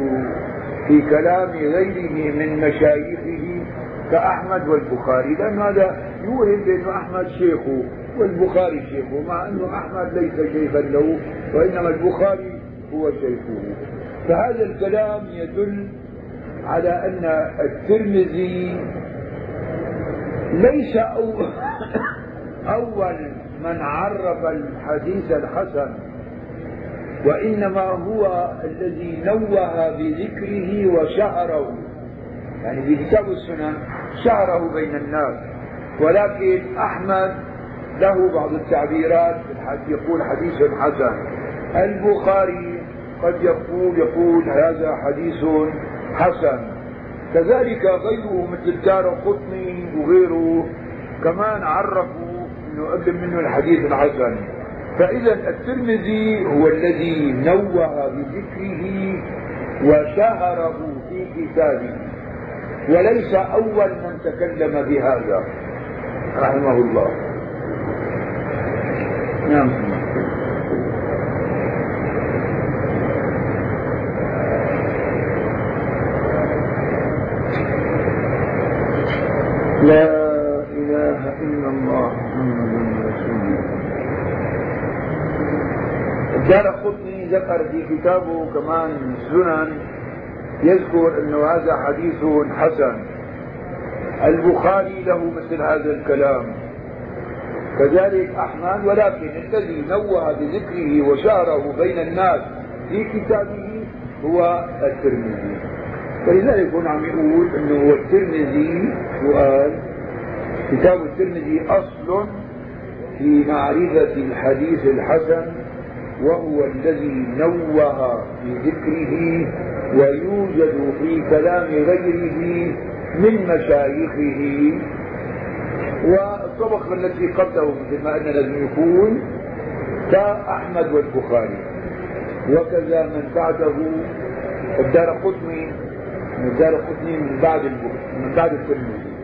في كلام غيره من مشايخه كأحمد والبخاري. لأن هذا يوهم بأن أحمد شيخه والبخاري شيخه مع أنه أحمد ليس شيخا له وإنما البخاري هو شيخه. فهذا الكلام يدل على أن الترمذي ليس أول من عرف الحديث الحسن وإنما هو الذي نوه بذكره وشهره يعني في كتاب السنن شهره بين الناس ولكن أحمد له بعض التعبيرات يقول حديث حسن. البخاري قد يقول يقول هذا حديث حسن. كذلك غيره مثل دار قطني وغيره كمان عرفوا انه قبل منه الحديث الحسن. فإذا الترمذي هو الذي نوه بذكره وشهره في كتابه. وليس أول من تكلم بهذا. رحمه الله. نعم. لا إله إلا الله محمد رسول الله. الدار قطني ذكر في كتابه كمان سنن يذكر إنه هذا حديث حسن. البخاري له مثل هذا الكلام. كذلك أحمد ولكن الذي نوه بذكره وشهره بين الناس في كتابه هو الترمذي. فلذلك هنا عم يقول إنه الترمذي سؤال. كتاب الترمذي أصل في معرفة الحديث الحسن وهو الذي نوه بذكره ويوجد في كلام غيره من مشايخه. والطبقة التي قبله مثل ما أن لازم يكون كأحمد والبخاري. وكذا من بعده الدار قطني الدار قطني من بعد من بعد الترمذي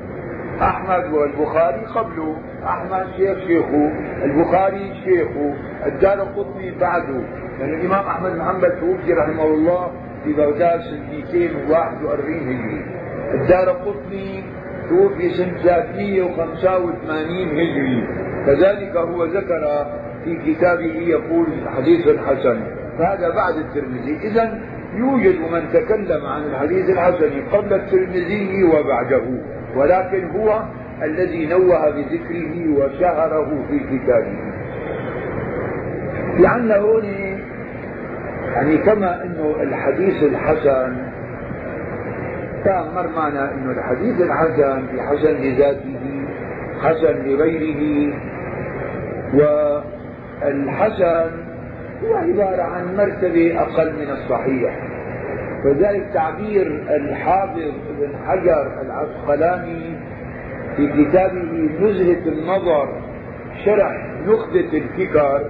أحمد والبخاري قبله أحمد شيخ شيخه البخاري شيخه الدار القطني بعده يعني الإمام أحمد بن حنبل توفي رحمه الله في بغداد سنة 241 هجري. الدار قطني توفي سنة 385 هجري. كذلك هو ذكر في كتابه يقول حديث حسن فهذا بعد الترمذي. إذا يوجد من تكلم عن الحديث الحسن قبل الترمذي وبعده. ولكن هو الذي نوه بذكره وشهره في كتابه. لأن هون يعني كما إنه الحديث الحسن كان مر معنا إنه الحديث الحسن في حسن لذاته حسن لغيره. والحسن هو عبارة عن مرتبة أقل من الصحيح. وذلك تعبير الحافظ ابن حجر العسقلاني في كتابه نزهة النظر شرح نخبة الفكر.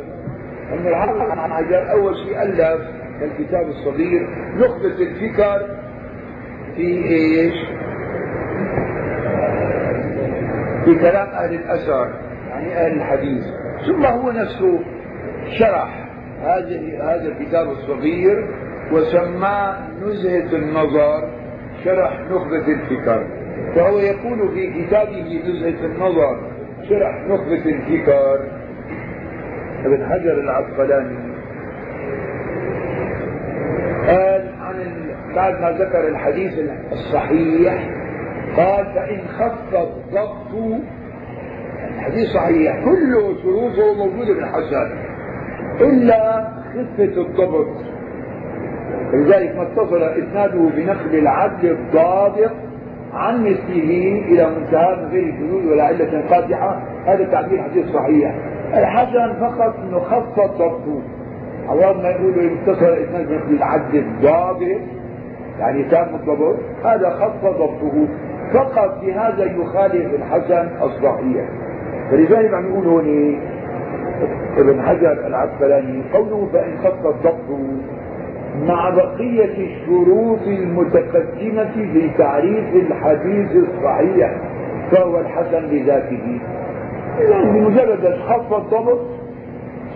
أن الحافظ ابن حجر أول شيء ألف الكتاب الصغير نخبة الفكر في إيش؟ في كلام أهل الأثر يعني أهل الحديث. ثم هو نفسه شرح هذه هذا الكتاب الصغير وسماه نزهة النظر شرح نخبة الفكر. فهو يقول في كتابه نزهة النظر شرح نخبة الفكر. ابن حجر العسقلاني. قال بعد ما ذكر الحديث الصحيح قال فإن خف الضبط الحديث صحيح كله شروطه موجودة في الحسن إلا خفة الضبط. لذلك ما اتصل إسناده بنقل العدل الضابط عن مثله إلى منتهى من غير شذوذ ولا علة قادحة هذا تعبير حديث صحيح. الحسن فقط إنه خف ضبطه عوام ما يقولوا اتصل الاسناد بنقل العدل الضابط. يعني تام الضبط هذا خف ضبطه. فقط بهذا يخالف الحسن الصحيح. فلذلك عم يقول هون ابن حجر العسقلاني قوله فإن خف الضبط مع بقية الشروط المتقدمة في تعريف الحديث الصحيح فهو الحسن لذاته. يعني بمجرد خف الضبط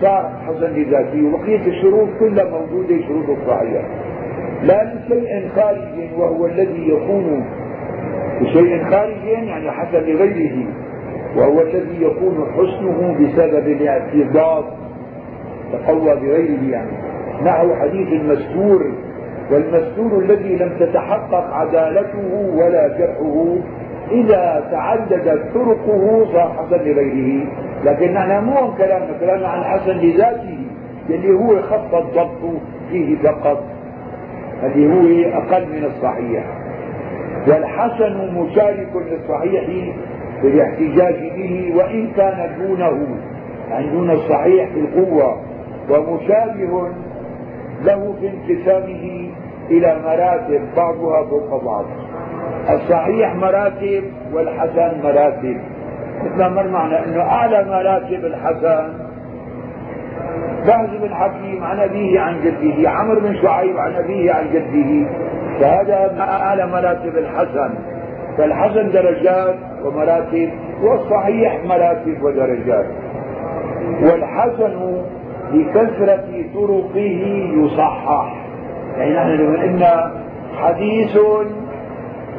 صار حسن لذاته. وبقية الشروط كلها موجودة شروط الصحيح لا لشيء خارج وهو الذي يكون بشيء خارج يعني حسن لغيره وهو الذي يكون حسنه بسبب الاعتضاد تقوى بغيره يعني. نحو حديث المستور والمستور الذي لم تتحقق عدالته ولا جرحه إذا تعددت طرقه صار حسن لغيره. لكن نحن مو كلامنا كلامنا عن حسن لذاته اللي هو خط الضبط فيه فقط. اللي هو أقل من الصحيح. والحسن مشارك للصحيح في الاحتجاج به وإن كان دونه يعني دون الصحيح في القوة ومشابه له في انقسامه إلى مراتب بعضها فوق بعض. الصحيح مراتب والحسن مراتب. مثل مر معنا إنه أعلى مراتب الحسن بهز بن حكيم عن أبيه عن جده عمرو بن شعيب عن أبيه عن جده. فهذا اعلى مراتب الحسن. فالحسن درجات ومراتب والصحيح مراتب ودرجات. والحسن لكثرة طرقه يصحح. يعني نحن لو قلنا حديث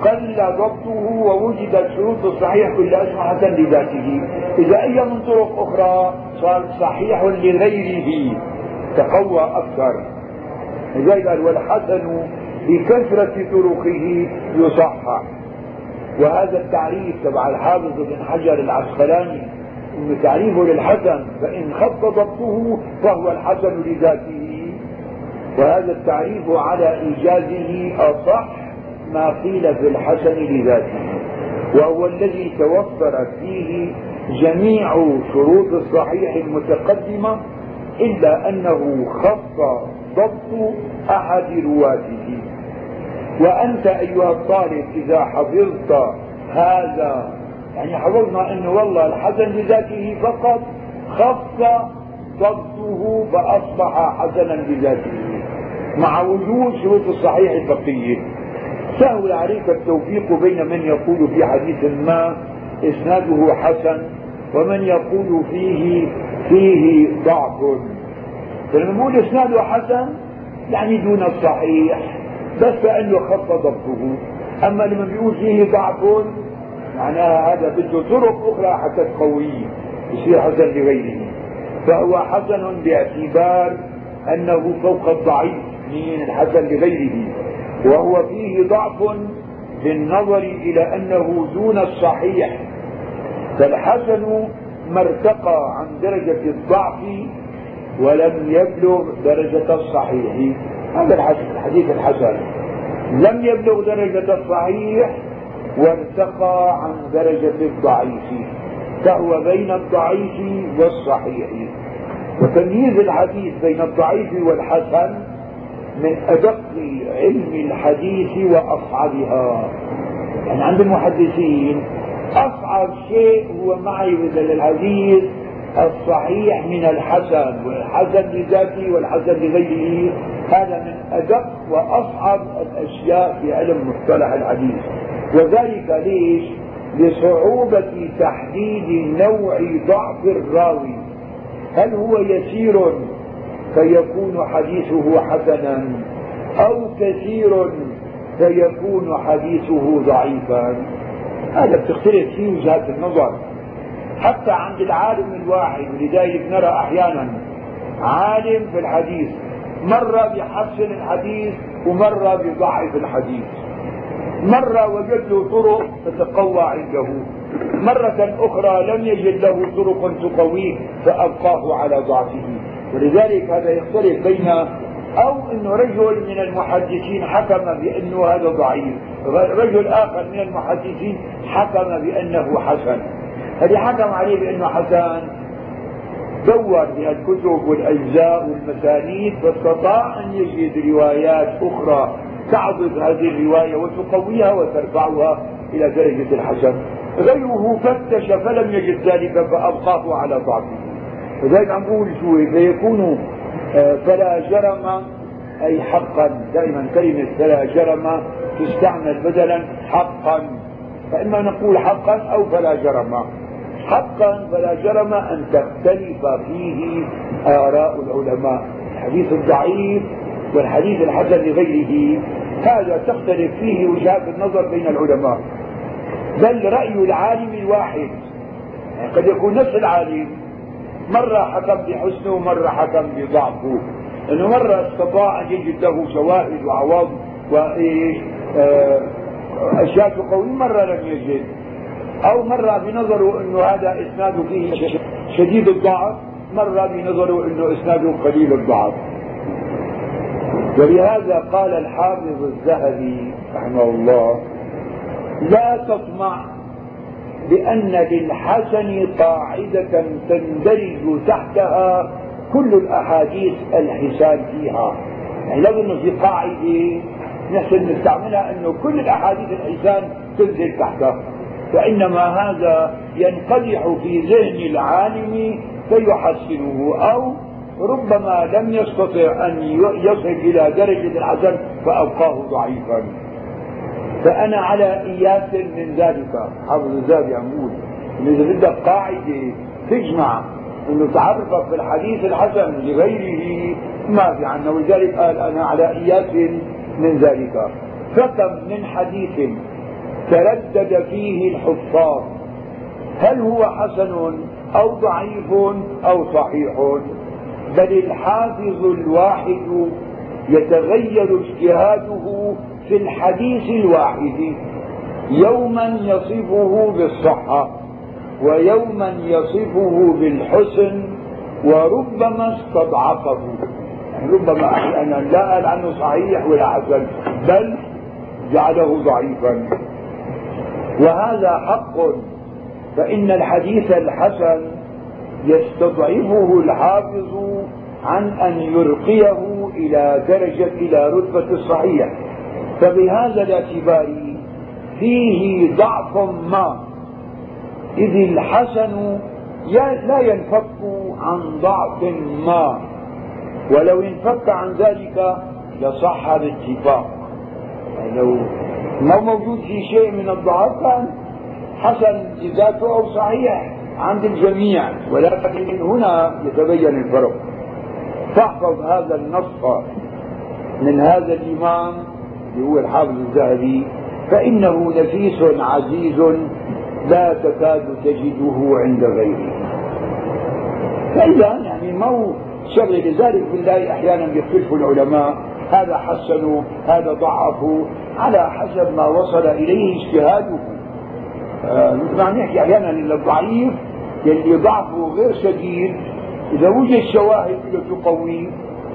قل ضبطه ووجدت شروط الصحيح كلها اسمها حسن لذاته. إذا أي من طرق أخرى صار صحيح لغيره. تقوى أكثر. لذلك قال والحسن بكثرة طرقه يصحح وهذا التعريف تبع الحافظ بن حجر العسقلاني. انه تعريفه للحسن فإن خف ضبطه فهو الحسن لذاته. وهذا التعريف على إيجازه أصح ما قيل في الحسن لذاته وهو الذي توفرت فيه جميع شروط الصحيح المتقدمة إلا أنه خص ضبط أحد رواته. وأنت أيها الطالب إذا حفظت هذا يعني حفظنا أنه والله الحسن لذاته فقط خص ضبطه فأصبح حسنا لذاته مع وجود شروط الصحيح البقية سهل عليك التوفيق بين من يقول في حديث ما إسناده حسن ومن يقول فيه فيه ضعف. فلما نقول إسناده حسن يعني دون الصحيح بس كأنه خف ضبطه. أما لما بيقول فيه ضعف معناها هذا بده طرق أخرى حتى تقويه يصير حسن لغيره. فهو حسن باعتبار أنه فوق الضعيف من الحسن لغيره. وهو فيه ضعف بالنظر إلى أنه دون الصحيح. فالحسن ما ارتقى عن درجة الضعف ولم يبلغ درجة الصحيح. هذا الحديث الحسن. لم يبلغ درجة الصحيح وارتقى عن درجة الضعيف. فهو بين الضعيف والصحيح. وتمييز الحديث بين الضعيف والحسن من أدق علم الحديث وأصعبها يعني عند المحدثين أصعب شيء هو معرفة الحديث الصحيح من الحسن والحسن لذاته والحسن لغيره. هذا من أدق وأصعب الأشياء في علم مصطلح الحديث. وذلك ليش؟ لصعوبة تحديد نوع ضعف الراوي. هل هو يسير فيكون حديثه حسنا أو كثير فيكون حديثه ضعيفا. هذا بتختلف فيه وجهات النظر. حتى عند العالم الواحد ولذلك نرى أحيانا عالم في الحديث مرة بيحسن الحديث ومرة بيضعف الحديث. مرة وجد له طرق تتقوى عنده. مرة أخرى لم يجد له طرق تقويه فأبقاه على ضعفه. ولذلك هذا يختلف بين أو أنه رجل من المحدثين حكم بأنه هذا ضعيف رجل آخر من المحدثين حكم بأنه حسن. اللي حكم عليه بأنه حسن؟ دور في الكتب والأجزاء والمسانيد فاستطاع أن يجد روايات أخرى تعضد هذه الرواية وتقويها وترفعها إلى درجة الحسن. غيره فتش فلم يجد ذلك فأبقاه على ضعفه. لذلك عم بقول شو فيكون آه، فلا جرم أي حقا دائما كلمة فلا جرم تستعمل بدلا حقا. فإما نقول حقا أو فلا جرم. حقا فلا جرم أن تختلف فيه آراء العلماء. الحديث الضعيف والحديث الحسن لغيره. هذا تختلف فيه وجهات النظر بين العلماء. بل رأي العالم الواحد قد يكون نفس العالم مرة حكم بحسنه ومرة حكم بضعفه. إنه مرة استطاع أن يجد له شواهد وعوض وإيش آه، أشياء تقوي. مرة لم يجد. أو مرة بنظره إنه هذا إسناده فيه شديد الضعف مرة بنظره إنه إسناده قليل الضعف. ولهذا قال الحافظ الذهبي رحمه الله لا تطمع بأن للحسن قاعدة تندرج تحتها كل الأحاديث الحسان فيها. يعني لازم في قاعدة نحسن نستعملها أنه كل الأحاديث الحسان تنزل تحتها. فإنما هذا ينقدح في ذهن العالم فيحسنه أو ربما لم يستطع أن يصل إلى درجة الحسن فأبقاه ضعيفا. فأنا على إياس من ذلك. حافظ الذهبي يقول إذا بدك قاعدة تجمع إنه تعرفك في الحديث الحسن لغيره ما في عنه ولذلك قال أنا على إياس من ذلك. فكم من حديث تردد فيه الحفاظ. هل هو حسن أو ضعيف أو صحيح؟ بل الحافظ الواحد يتغير اجتهاده في الحديث الواحد يوما يصفه بالصحة ويوما يصفه بالحسن وربما استضعفه. يعني ربما أحيانا لا قال عنه صحيح ولا حسن بل جعله ضعيفا. وهذا حق فإن الحديث الحسن يستضعفه الحافظ عن أن يرقيه إلى درجة إلى رتبة الصحيح. فبهذا الاعتبار فيه ضعف ما إذ الحسن لا ينفك عن ضعف ما ولو انفك عن ذلك لصح باتفاق يعني لو ما موجود في شيء من الضعف كان حسن لذاته أو صحيح عند الجميع ولكن هنا يتبين الفرق. فاحفظ هذا النص من هذا الإمام اللي هو الحافظ الذهبي فإنه نفيس عزيز لا تكاد تجده عند غيره. فإذا يعني ما هو شر لذلك بالله أحيانا يختلف العلماء هذا حسنوا هذا ضعفوا على حسب ما وصل إليه اجتهاده. آه مثل ما نحكي أحيانا الضعيف اللي ضعفه غير شديد إذا وجد شواهد تقويه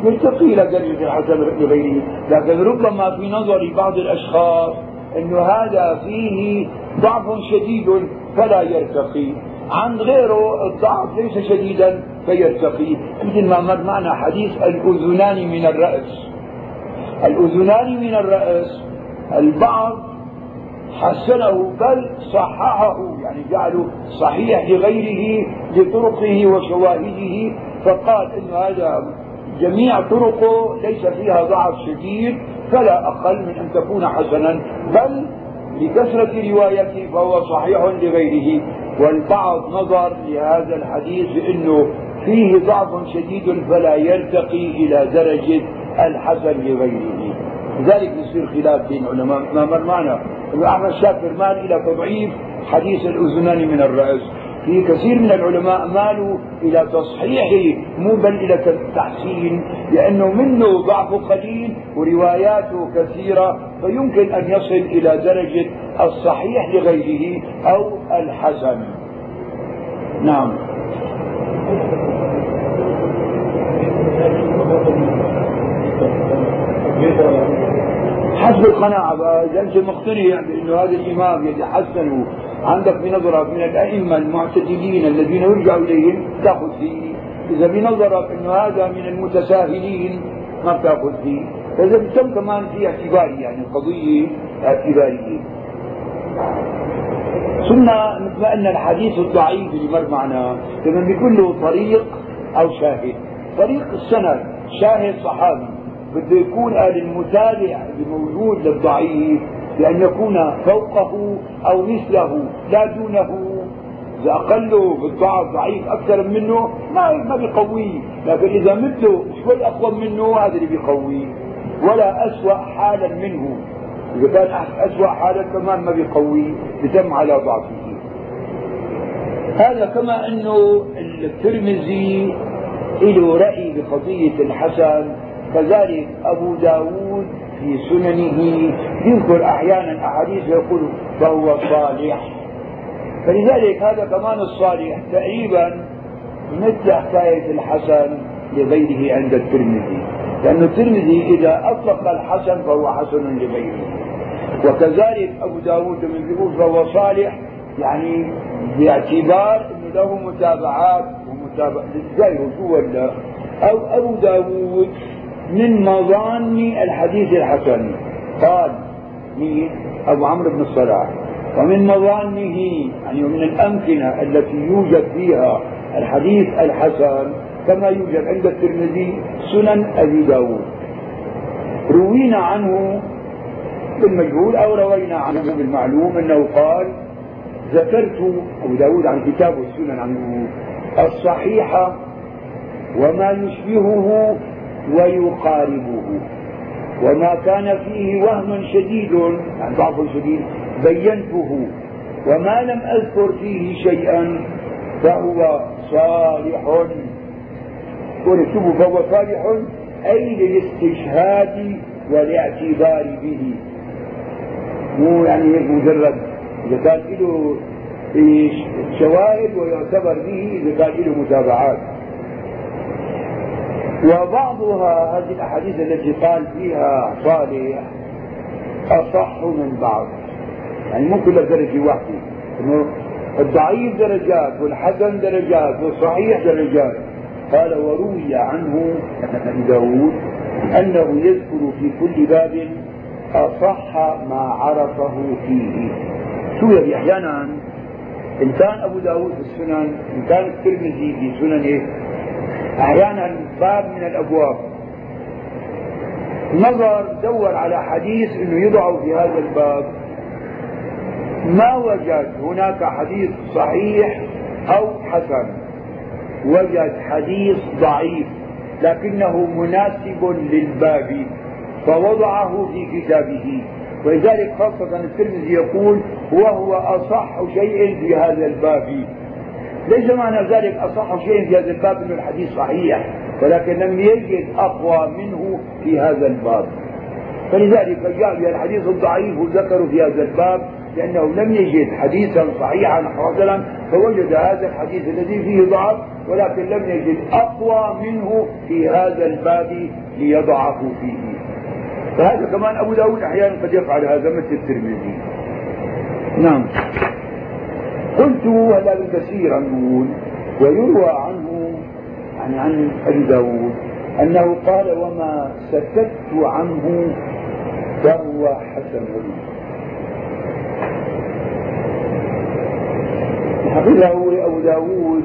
يرتقي إلى الحسن لغيره لكن ربما في نظر بعض الأشخاص أن هذا فيه ضعف شديد فلا يرتقي. عن غيره الضعف ليس شديدا فيرتقي. مثل ما مر معنا حديث الأذنان من الرأس. الأذنان من الرأس. البعض حسنه بل صححه يعني جعله صحيح لغيره لطرقه وشواهده فقال إن هذا جميع طرقه ليس فيها ضعف شديد فلا أقل من أن تكون حسنا بل لكثرة روايته فهو صحيح لغيره. والبعض نظر لهذا الحديث بأنه فيه ضعف شديد فلا يرتقي إلى درجة الحسن لغيره. لذلك يصير خلاف بين علماء. ما مر معنا؟ أحمد شاكر مال إلى تضعيف حديث الأذنان من الرأس. في كثير من العلماء مالوا إلى تصحيحه مو بل إلى التحسين لأنه منه ضعف قليل ورواياته كثيرة فيمكن أن يصل إلى درجة الصحيح لغيره أو الحسن. نعم. حسب القناعة إذا أنت مقتنع بأنه هذا الإمام يتحسن عندك بنظرك من الأئمة المعتدلين الذين يرجع إليهم تأخذ فيه إذا بنظرك أنه هذا من المتساهلين ما بتأخذ فيه فإذا بتم كمان في اعتباري يعني قضية اعتبارية. ثم مثل أن الحديث الضعيف اللي مر معنا لما بيكون له طريق أو شاهد. طريق السند شاهد صحابي. بده يكون قال المتابع الموجود للضعيف. بأن يكون فوقه أو مثله لا دونه. إذا أقله بالضعف ضعيف أكثر منه ما ما بيقويه. لكن إذا مثله شوي أقوى منه هذا اللي بيقويه. ولا أسوأ حالا منه. إذا كان أسوأ حالا كمان ما بيقويه بتم على ضعفه. هذا كما أنه الترمذي له رأي بقضية الحسن. كذلك أبو داود في سننه يذكر أحيانا أحاديث يقول فهو صالح. فلذلك هذا كمان الصالح تقريبا مثل حكاية الحسن لغيره عند الترمذي. لأن الترمذي إذا أطلق الحسن فهو حسن لغيره. وكذلك أبو داود لما بيقول فهو صالح يعني باعتبار أنه له متابعات ومتابعة. غيره شو ولا؟ أو أبو داود من مظان الحديث الحسن. قال مين أبو عمرو بن الصلاح ومن مظانه يعني من الأمكنة التي يوجد فيها الحديث الحسن كما يوجد عند الترمذي سنن أبي داود. روينا عنه بالمجهول أو روينا عنه بالمعلوم أنه قال ذكرت أبو داود عن كتابه السنن عنه الصحيحة وما يشبهه ويقاربه. وما كان فيه وهم شديد يعني ضعف شديد بينته. وما لم أذكر فيه شيئا فهو صالح. ونكتبه فهو صالح أي للاستشهاد والاعتبار به. مو يعني هيك مجرد إذا كان له شواهد ويعتبر به إذا كان له متابعات. وبعضها هذه الأحاديث التي قال فيها صالح أصح من بعض. يعني مو كلها درجة واحدة. إنه الضعيف درجات والحسن درجات والصحيح درجات. قال وروي عنه أبي داود أنه يذكر في كل باب أصح ما عرفه فيه. شو يعني أحيانا إن كان أبو داود في السنن إن كان الترمذي في سننه أحيانا باب من الأبواب. نظر دور على حديث إنه يضع في هذا الباب. ما وجد هناك حديث صحيح أو حسن. وجد حديث ضعيف لكنه مناسب للباب فوضعه في كتابه. ولذلك خاصة الترمذي يقول وهو أصح شيء في هذا الباب. ليس معنى ذلك أصح شيء في هذا الباب أن الحديث صحيح ولكن لم يجد أقوى منه في هذا الباب. فلذلك جاء بها الحديث الضعيف وذكروا في هذا الباب لأنه لم يجد حديثا صحيحا مثلا فوجد هذا الحديث الذي فيه ضعف ولكن لم يجد أقوى منه في هذا الباب ليضعه فيه. فهذا كمان أبو داود أحيانا قد يفعل هذا مثل الترمذي. نعم. قلت هذا كثيرا نقول ويروى عنه يعني عن أبي داود أنه قال وما سكت عنه فهو حسن. حفظه أبو داود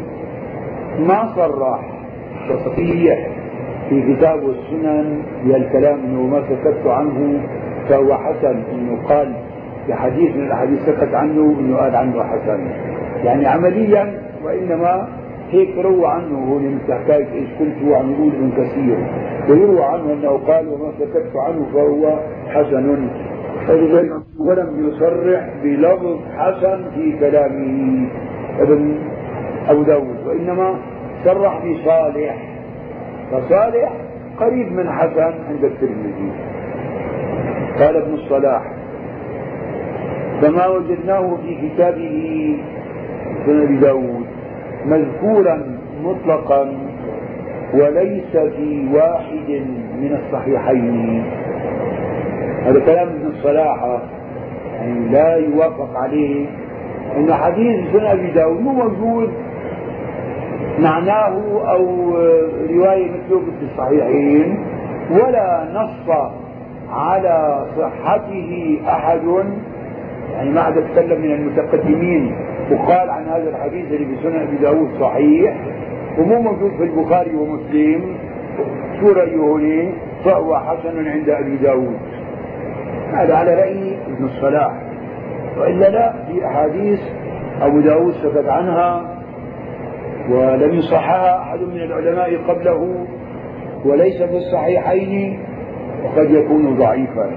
ما صرح تصريح في كتاب السنن الكلام إنه ما سكت عنه فهو حسن. إنه قال في حديث من الأحاديث سكت عنه انه قال عنه حسن. يعني عمليا وإنما هيك روى عنه هو مثل حكاية إيش قلت عن يقول ابن كثير. ويروى عنه أنه قال وما سكت عنه فهو حسن. ولم يصرح بلفظ حسن في كلامه ابن أبو داود وإنما صرح بصالح. فصالح قريب من حسن عند الترمذي. قال ابن الصلاح فما وجدناه في كتابه سنن أبي داود مذكورا مطلقا وليس في واحد من الصحيحين. هذا كلام ابن الصلاح يعني لا يوافق عليه إن حديث سنن أبي داود مو موجود. معناه أو رواية مثله في الصحيحين ولا نص على صحته أحد. يعني ما حدا تكلم من المتقدمين وقال عن هذا الحديث اللي في سنن أبي داود صحيح ومو موجود في البخاري ومسلم. شو رأيه هنا فهو حسن عند أبي داود. هذا على رأي ابن الصلاح. وإلا لا في أحاديث أبو داود سكت عنها ولم يصحها أحد من العلماء قبله وليس في الصحيحين وقد يكون ضعيفا.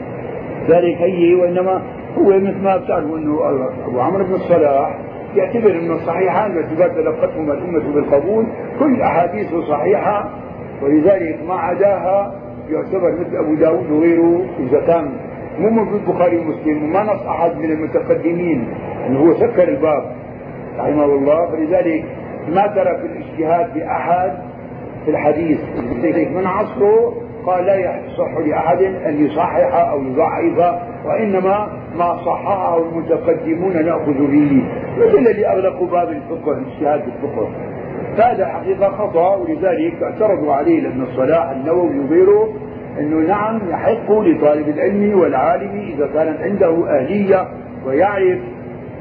ذلك هي وإنما هو مثل ما بتعرفوا أنه أبو عمرو بن الصلاح يعتبر أنه الصحيحان باعتبار تلقتهما الأمة بالقبول. كل أحاديثه صحيحة ولذلك ما عداها يعتبر مثل أبو داود وغيره إذا كان مو موجود بخاري ومسلم وما نص أحد من المتقدمين أنه هو سكر الباب رحمه الله. فلذلك ما ترك الاجتهاد بأحد في الحديث. من عصره قال لا يصح لأحد أن يصحح أو يضعف وإنما ما صححه المتقدمون نأخذ به مثل الذي أغلقوا باب الفقه الاجتهاد بالفقه هذا حقيقة خطأ ولذلك اعترضوا عليه لابن الصلاح النووي وغيره أنه نعم يحق لطالب العلم والعالم إذا كانت عنده أهلية ويعرف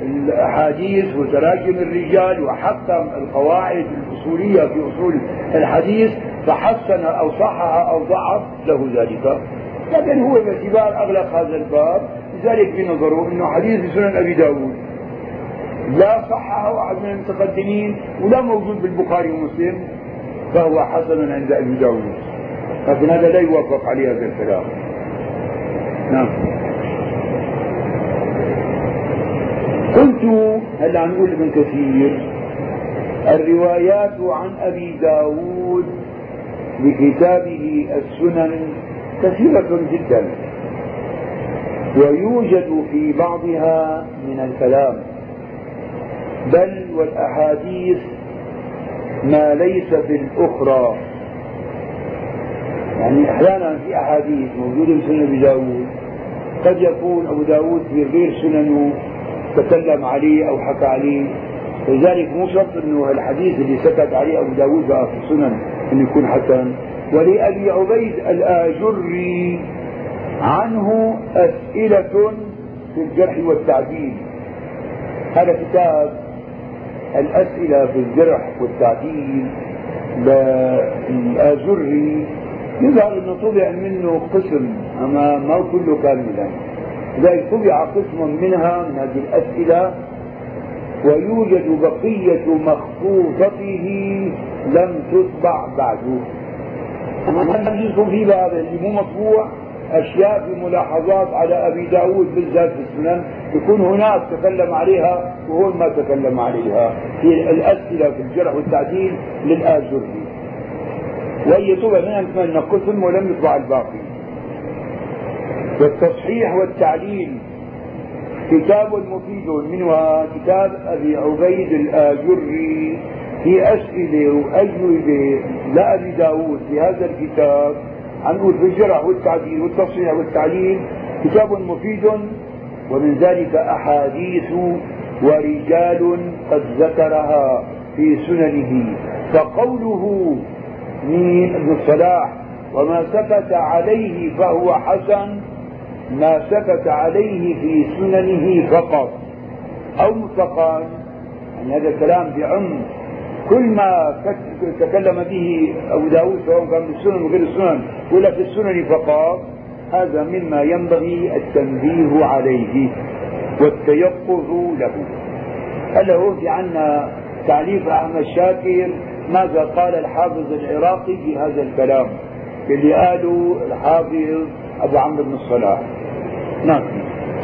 الأحاديث وتراجم الرجال وحكم القواعد الأصولية في أصول الحديث فحسن أو صحح أو ضعف له ذلك. لكن هو باعتبار أغلق هذا الباب لذلك بنظره أنه حديث سنن أبي داود. لا صححه أحد من المتقدمين ولا موجود بالبخاري ومسلم فهو حسن عند أبي داود. لكن هذا لا يوافق عليه هذا الكلام. نعم. قلت هلا نقول ابن كثير الروايات عن أبي داود بكتابه السنن كثيرة جدا ويوجد في بعضها من الكلام بل والأحاديث ما ليس في الأخرى. يعني أحيانا في أحاديث موجودة في سنن أبي داود قد يكون أبو داود في غير سننه تكلم عليه أو حكى عليه لذلك مو شرط إنه الحديث اللي سكت عليه أبو بقى في السنن إنه يكون حسن. ولأبي عبيد الآجري عنه أسئلة في الجرح والتعديل. هذا كتاب الأسئلة في الجرح والتعديل. للاجري يظهر إنه طبع منه قسم أما ما كله كاملا لذلك طبع قسم منها من هذه الأسئلة ويوجد بقية مخطوطته لم تطبع بعد. الجزء في باب اللي مو مطبوع أشياء في ملاحظات على أبي داود بالذات في السنن يكون هناك تكلم عليها وهون ما تكلم عليها. في الأسئلة في الجرح والتعديل للآجري وهي طبع منها قسم ولم يطبع الباقي. والتصحيح والتعليل كتاب مفيد منها كتاب أبي عبيد الآجري في أسئلة وأجوبة لأبي داود في هذا الكتاب عن في الجرح والتعديل والتصحيح والتعليل. كتاب مفيد ومن ذلك أحاديث ورجال قد ذكرها في سننه. فقوله من ابن الصلاح وما سكت عليه فهو حسن ما سكت عليه في سننه فقط. أو مطلقا يعني هذا الكلام بعم كل ما تكلم به أبو داود سواء كان في السنن وغير السنن ولا في السنن فقط هذا مما ينبغي التنبيه عليه والتيقظ له. هلا هو في عنا تعليق أحمد شاكر ماذا قال الحافظ العراقي في هذا الكلام. اللي قاله الحافظ أبو عمرو بن الصلاح. نعم.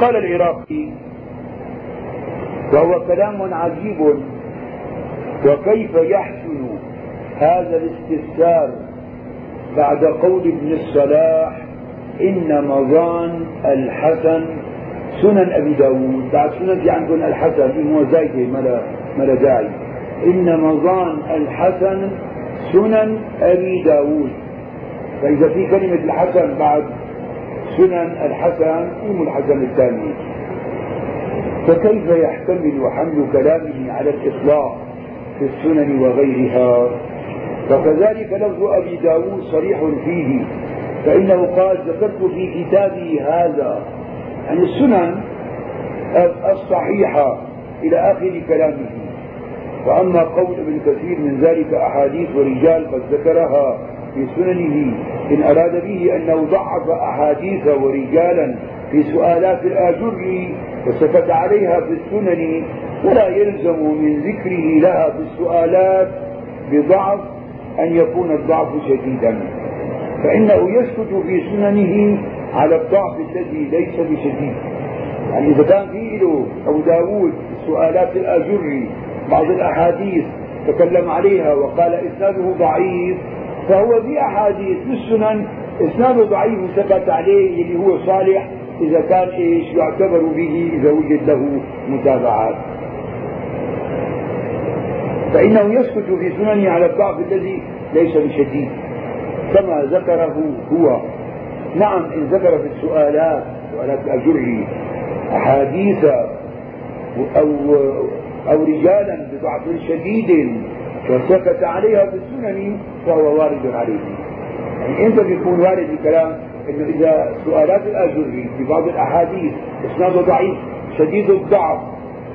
قال العراقي وهو كلام عجيب وكيف يحسن هذا الاستفسار بعد قول ابن الصلاح إن مظان الحسن سنن أبي داود. بعد سنن في عندكم الحسن إنه زايدة ملا داعي إن مظان الحسن سنن أبي داود. فإذا في كلمة الحسن بعد سنن الحسن قوم الحسن الثاني. فكيف يحتمل حمل كلامه على الإطلاق في السنن وغيرها؟ وكذلك لفظ أبي داود صريح فيه فإنه قال ذكرت في كتابي هذا عن السنن الصحيحة إلى آخر كلامه. وأما قول ابن كثير من ذلك أحاديث ورجال قد ذكرها. في سننه إن أراد به أنه ضعف أحاديث ورجالا في سؤالات الآجر وسكت عليها في السنن فلا يلزم من ذكره لها في السؤالات بضعف أن يكون الضعف شديدا. فإنه يسكت في سننه على الضعف الذي ليس بشديد. يعني إذا كان في له أبو داود سؤالات الآجري بعض الأحاديث تكلم عليها وقال إسناده ضعيف فهو في أحاديث في السنن إسناده ضعيف وسكت عليه اللي هو صالح إذا كان إيش يعتبر به إذا وجد له متابعات. فإنه يسكت في سننه على الضعف الذي ليس بشديد كما ذكره هو. نعم إن ذكر في السؤالات سؤالات الأجري أحاديث أو أو رجالا بضعف شديد وسكت عليها في السنن فهو وارد عليه. يعني إنت بيكون وارد الكلام إنه إذا سؤالات الاجري في بعض الأحاديث إسناده ضعيف شديد الضعف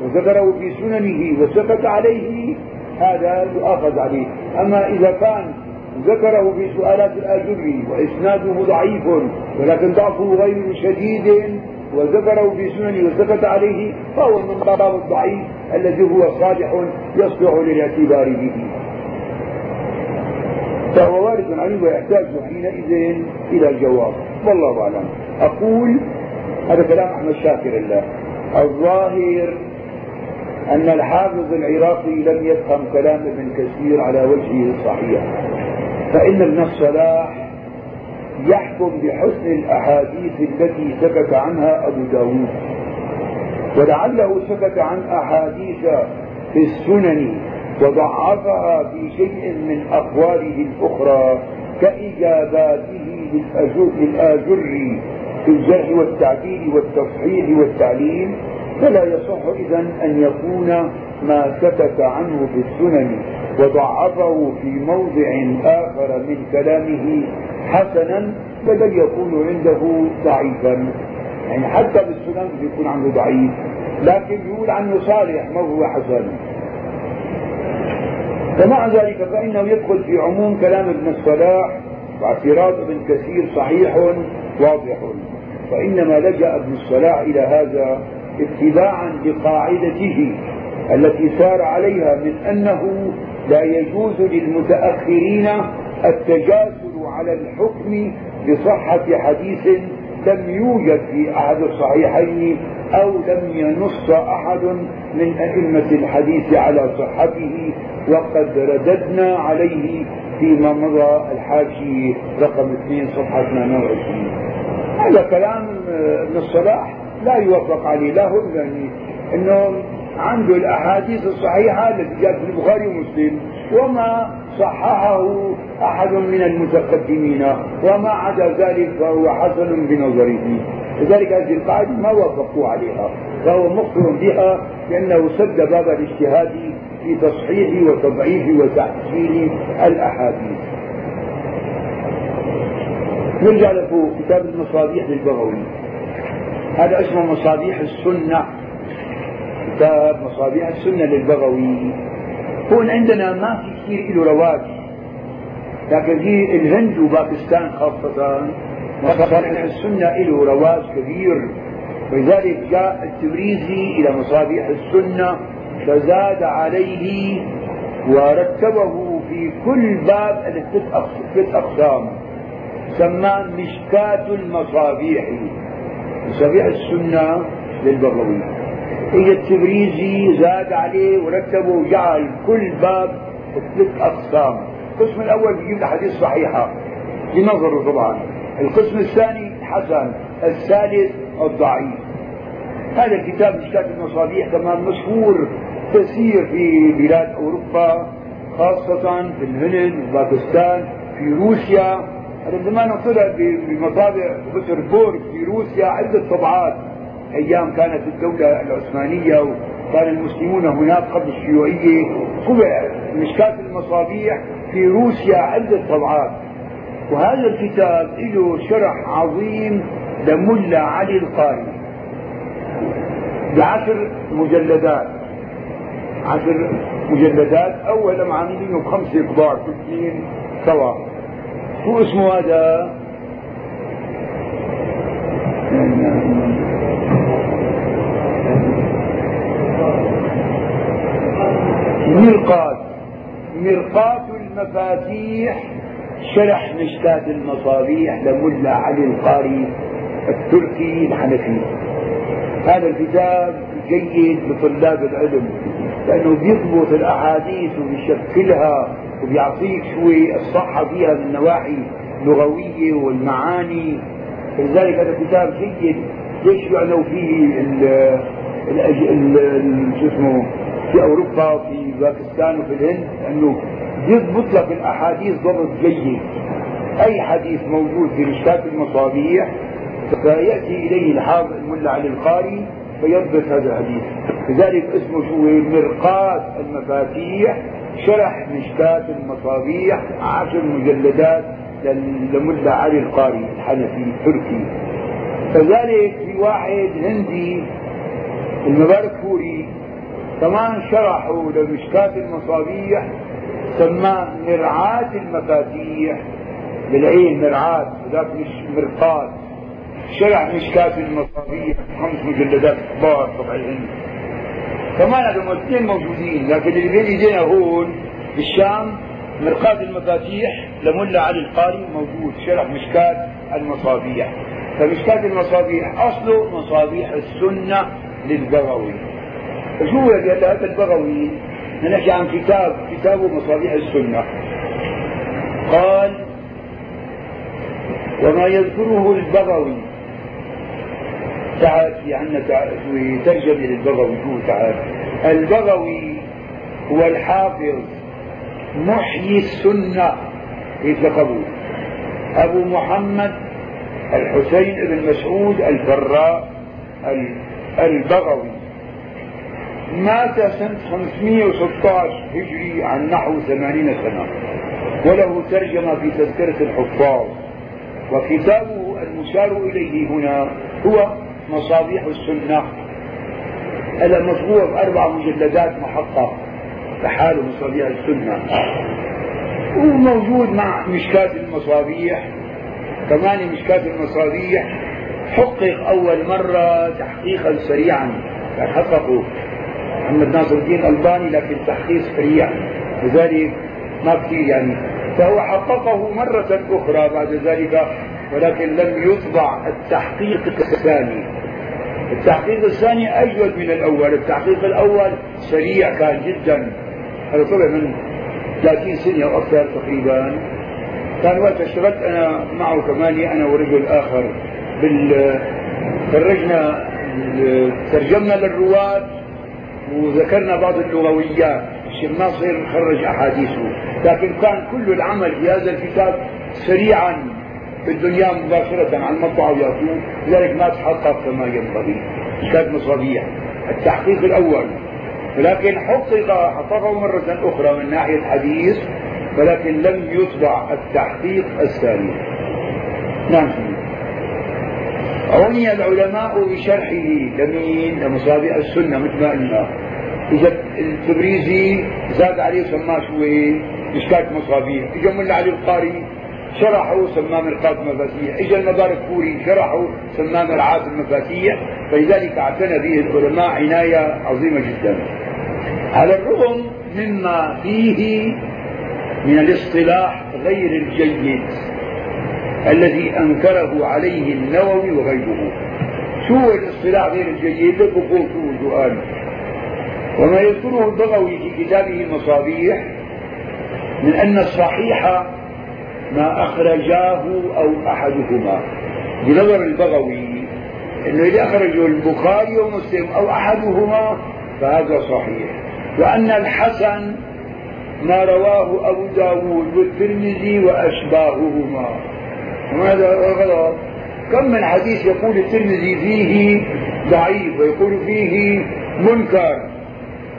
وذكره في سننه وسكت عليه هذا يؤاخذ عليه. أما إذا كان ذكره في سؤالات الاجري وإسناده ضعيف ولكن ضعفه غير شديد وذكره في سننه وسكت عليه فهو من باب الضعيف الذي هو صالح يصلح للاعتبار به. فهو وارد عليه ويحتاج حينئذ إلى جواب. والله أعلم. أقول هذا كلام أحمد شاكر الله. الظاهر أن الحافظ العراقي لم يفهم كلام ابن كثير على وجهه الصحيح. فإن ابن الصلاح يحكم بحسن الأحاديث التي سكت عنها أبو داود. ولعله سكت عن أحاديث في السنن وضعفها في شيء من أقواله الأخرى كإجاباته للآجر في الجرح والتعديل والتصحيح والتعليم فلا يصح إذا أن يكون ما سكت عنه في السنن وضعفه في موضع آخر من كلامه حسنا بل يكون عنده ضعيفا. يعني حتى بالسنن بيكون عنده ضعيف لكن يقول عنه صالح ما هو حسن. فمع ذلك فإنه يدخل في عموم كلام ابن الصلاح واعتراض ابن كثير صحيح واضح. وإنما لجأ ابن الصلاح إلى هذا اتباعا لقاعدته. التي سار عليها من أنه لا يجوز للمتأخرين التجاسر على الحكم بصحة حديث لم يوجد في أحد الصحيحين أو لم ينص أحد من أئمة الحديث على صحته وقد رددنا عليه فيما مضى الحاشية رقم 2 صفحة 28 هذا كلام ابن الصلاح لا يوافق عليه لا هم يعني إنه عنده الأحاديث الصحيحة التي جاءت في البخاري ومسلم وما صححه أحد من المتقدمين وما عدا ذلك فهو حسن بنظره. لذلك هذه القاعدة ما وافقوا عليها فهو مخبر بها لأنه سد باب الاجتهاد في تصحيح وتضعيف وتحسين الأحاديث. نرجع له كتاب المصابيح للبغوي. هذا اسمه مصابيح السنة. كتاب مصابيح السنة للبغوي. هون عندنا ما في كثير له رواج. لكن في الهند وباكستان خاصة مصابيح السنة له رواج كبير. ولذلك جاء التبريزي إلى مصابيح السنة فزاد عليه ورتبه في كل باب الست أقسام سماه مشكاة المصابيح. مصابيح السنة للبغوي. اجى التبريزي زاد عليه ورتبه وجعل كل باب ثلاث أقسام. القسم الأول بيجيب الأحاديث صحيحه بنظره طبعا. القسم الثاني حسن الثالث الضعيف. هذا الكتاب مشكاة المصابيح كمان مشهور كثير في بلاد أوروبا خاصة في الهند وباكستان في روسيا. هذا زمان طلع بمطابع بتربورغ في روسيا عدة طبعات. أيام كانت الدولة العثمانية وكان المسلمون هناك قبل الشيوعية طبع مشكاة المصابيح في روسيا عدة طبعات. وهذا الكتاب له شرح عظيم لملا علي القاري. بعشر مجلدات. عشر مجلدات أول عاملينه بخمسة كبار اثنين سوا شو اسمه هذا؟ مرقات مرقات المفاتيح. شرح مشكاة المصابيح لملا علي القاري التركي الحنفي. هذا الكتاب جيد لطلاب العلم لأنه بيضبط الأحاديث وبيشكلها وبيعطيك شوي الصحة فيها من النواحي اللغوية والمعاني. فلذلك هذا الكتاب جيد. ليش يعنوا فيه شو اسمه في أوروبا وفي باكستان وفي الهند انه يضبط لك الأحاديث ضبط جيد. أي حديث موجود في مشكاة المصابيح فيأتي إليه الحافظ الملا علي القاري فيضبط هذا الحديث. لذلك اسمه شو؟ مرقاة المفاتيح شرح مشكاة المصابيح عشر مجلدات لملا علي القاري الحنفي التركي. كذلك في واحد هندي المبارك فوري كمان شرحوا لمشكاة المصابيح سماه مرعاة المفاتيح. بالعين مرعاة ذاك مش مرقاة شرح مشكاة المصابيح خمس مجلدات كبار طبع الهند كمان هذول الاثنين موجودين لكن اللي بين ايدينا هون بالشام مرقاة المفاتيح لملا علي القاري موجود شرح مشكاة المصابيح. فمشكاة المصابيح أصله مصابيح السنة للبغوي. شو هذا البغوي نحكي عن كتاب كتابه مصابيح السنة. قال وما يذكره البغوي تعال في عندنا ترجمة للبغوي هو تعال. البغوي هو الحافظ محيي السنة. لقبوه أبو محمد الحسين بن مسعود الفراء البغوي. مات سنة 516 هجري عن نحو 80 سنة وله ترجمة في تذكرة الحفاظ. وكتابه المشار إليه هنا هو مصابيح السنة. هذا مطبوع بأربع مجلدات محقة لحاله مصابيح السنة. وموجود مع مشكاة المصابيح كمان مشكاة المصابيح حقق أول مرة تحقيقا سريعا. حققوا محمد ناصر الدين ألباني لكن تحقيق سريع. لذلك ما كثير يعني. فهو حققه مرة أخرى بعد ذلك ولكن لم يطبع التحقيق الثاني. التحقيق الثاني أجود من الأول. التحقيق الأول سريع كان جدا. هذا طلع من 30 سنة أو أكثر تقريبا. كان وقت اشتغلت أنا معه كمان أنا ورجل آخر بال خرجنا ترجمنا للرواة وذكرنا بعض اللغويات. عشان ما نصير نخرج أحاديثه. لكن كان كل العمل في هذا الكتاب سريعا في الدنيا مباشرة على المطبعة ويأتون لذلك ما تحقق كما ينبغي. كانت مصابيح التحقيق الأول. ولكن حقق حققه مرة أخرى من ناحية حديث ولكن لم يطبع التحقيق الثاني نعم. عني العلماء بشرحه لمين لمصابيح السنة مثل ما قلنا. إذا التبريزي زاد عليه سماه شو مشكاة مصابيح. إجا ملا علي القاري شرحوا سماه مرقات المفاتيح. اجى المبارك فوري شرحوا سماه مرعاة المفاتيح. فلذلك اعتنى به العلماء عناية عظيمة جدا. على الرغم مما فيه من الاصطلاح غير الجيد. الذي أنكره عليه النووي وغيره. شو الاصطلاح غير الجيد لكم شو سؤال. وما يذكره البغوي في كتابه المصابيح من أن الصحيح ما أخرجاه أو أحدهما. بنظر البغوي أنه إذا أخرجه البخاري ومسلم أو أحدهما فهذا صحيح. وأن الحسن ما رواه أبو داود والترمذي وأشباههما. وهذا غلط. كم من حديث يقول الترمذي فيه ضعيف ويقول فيه منكر؟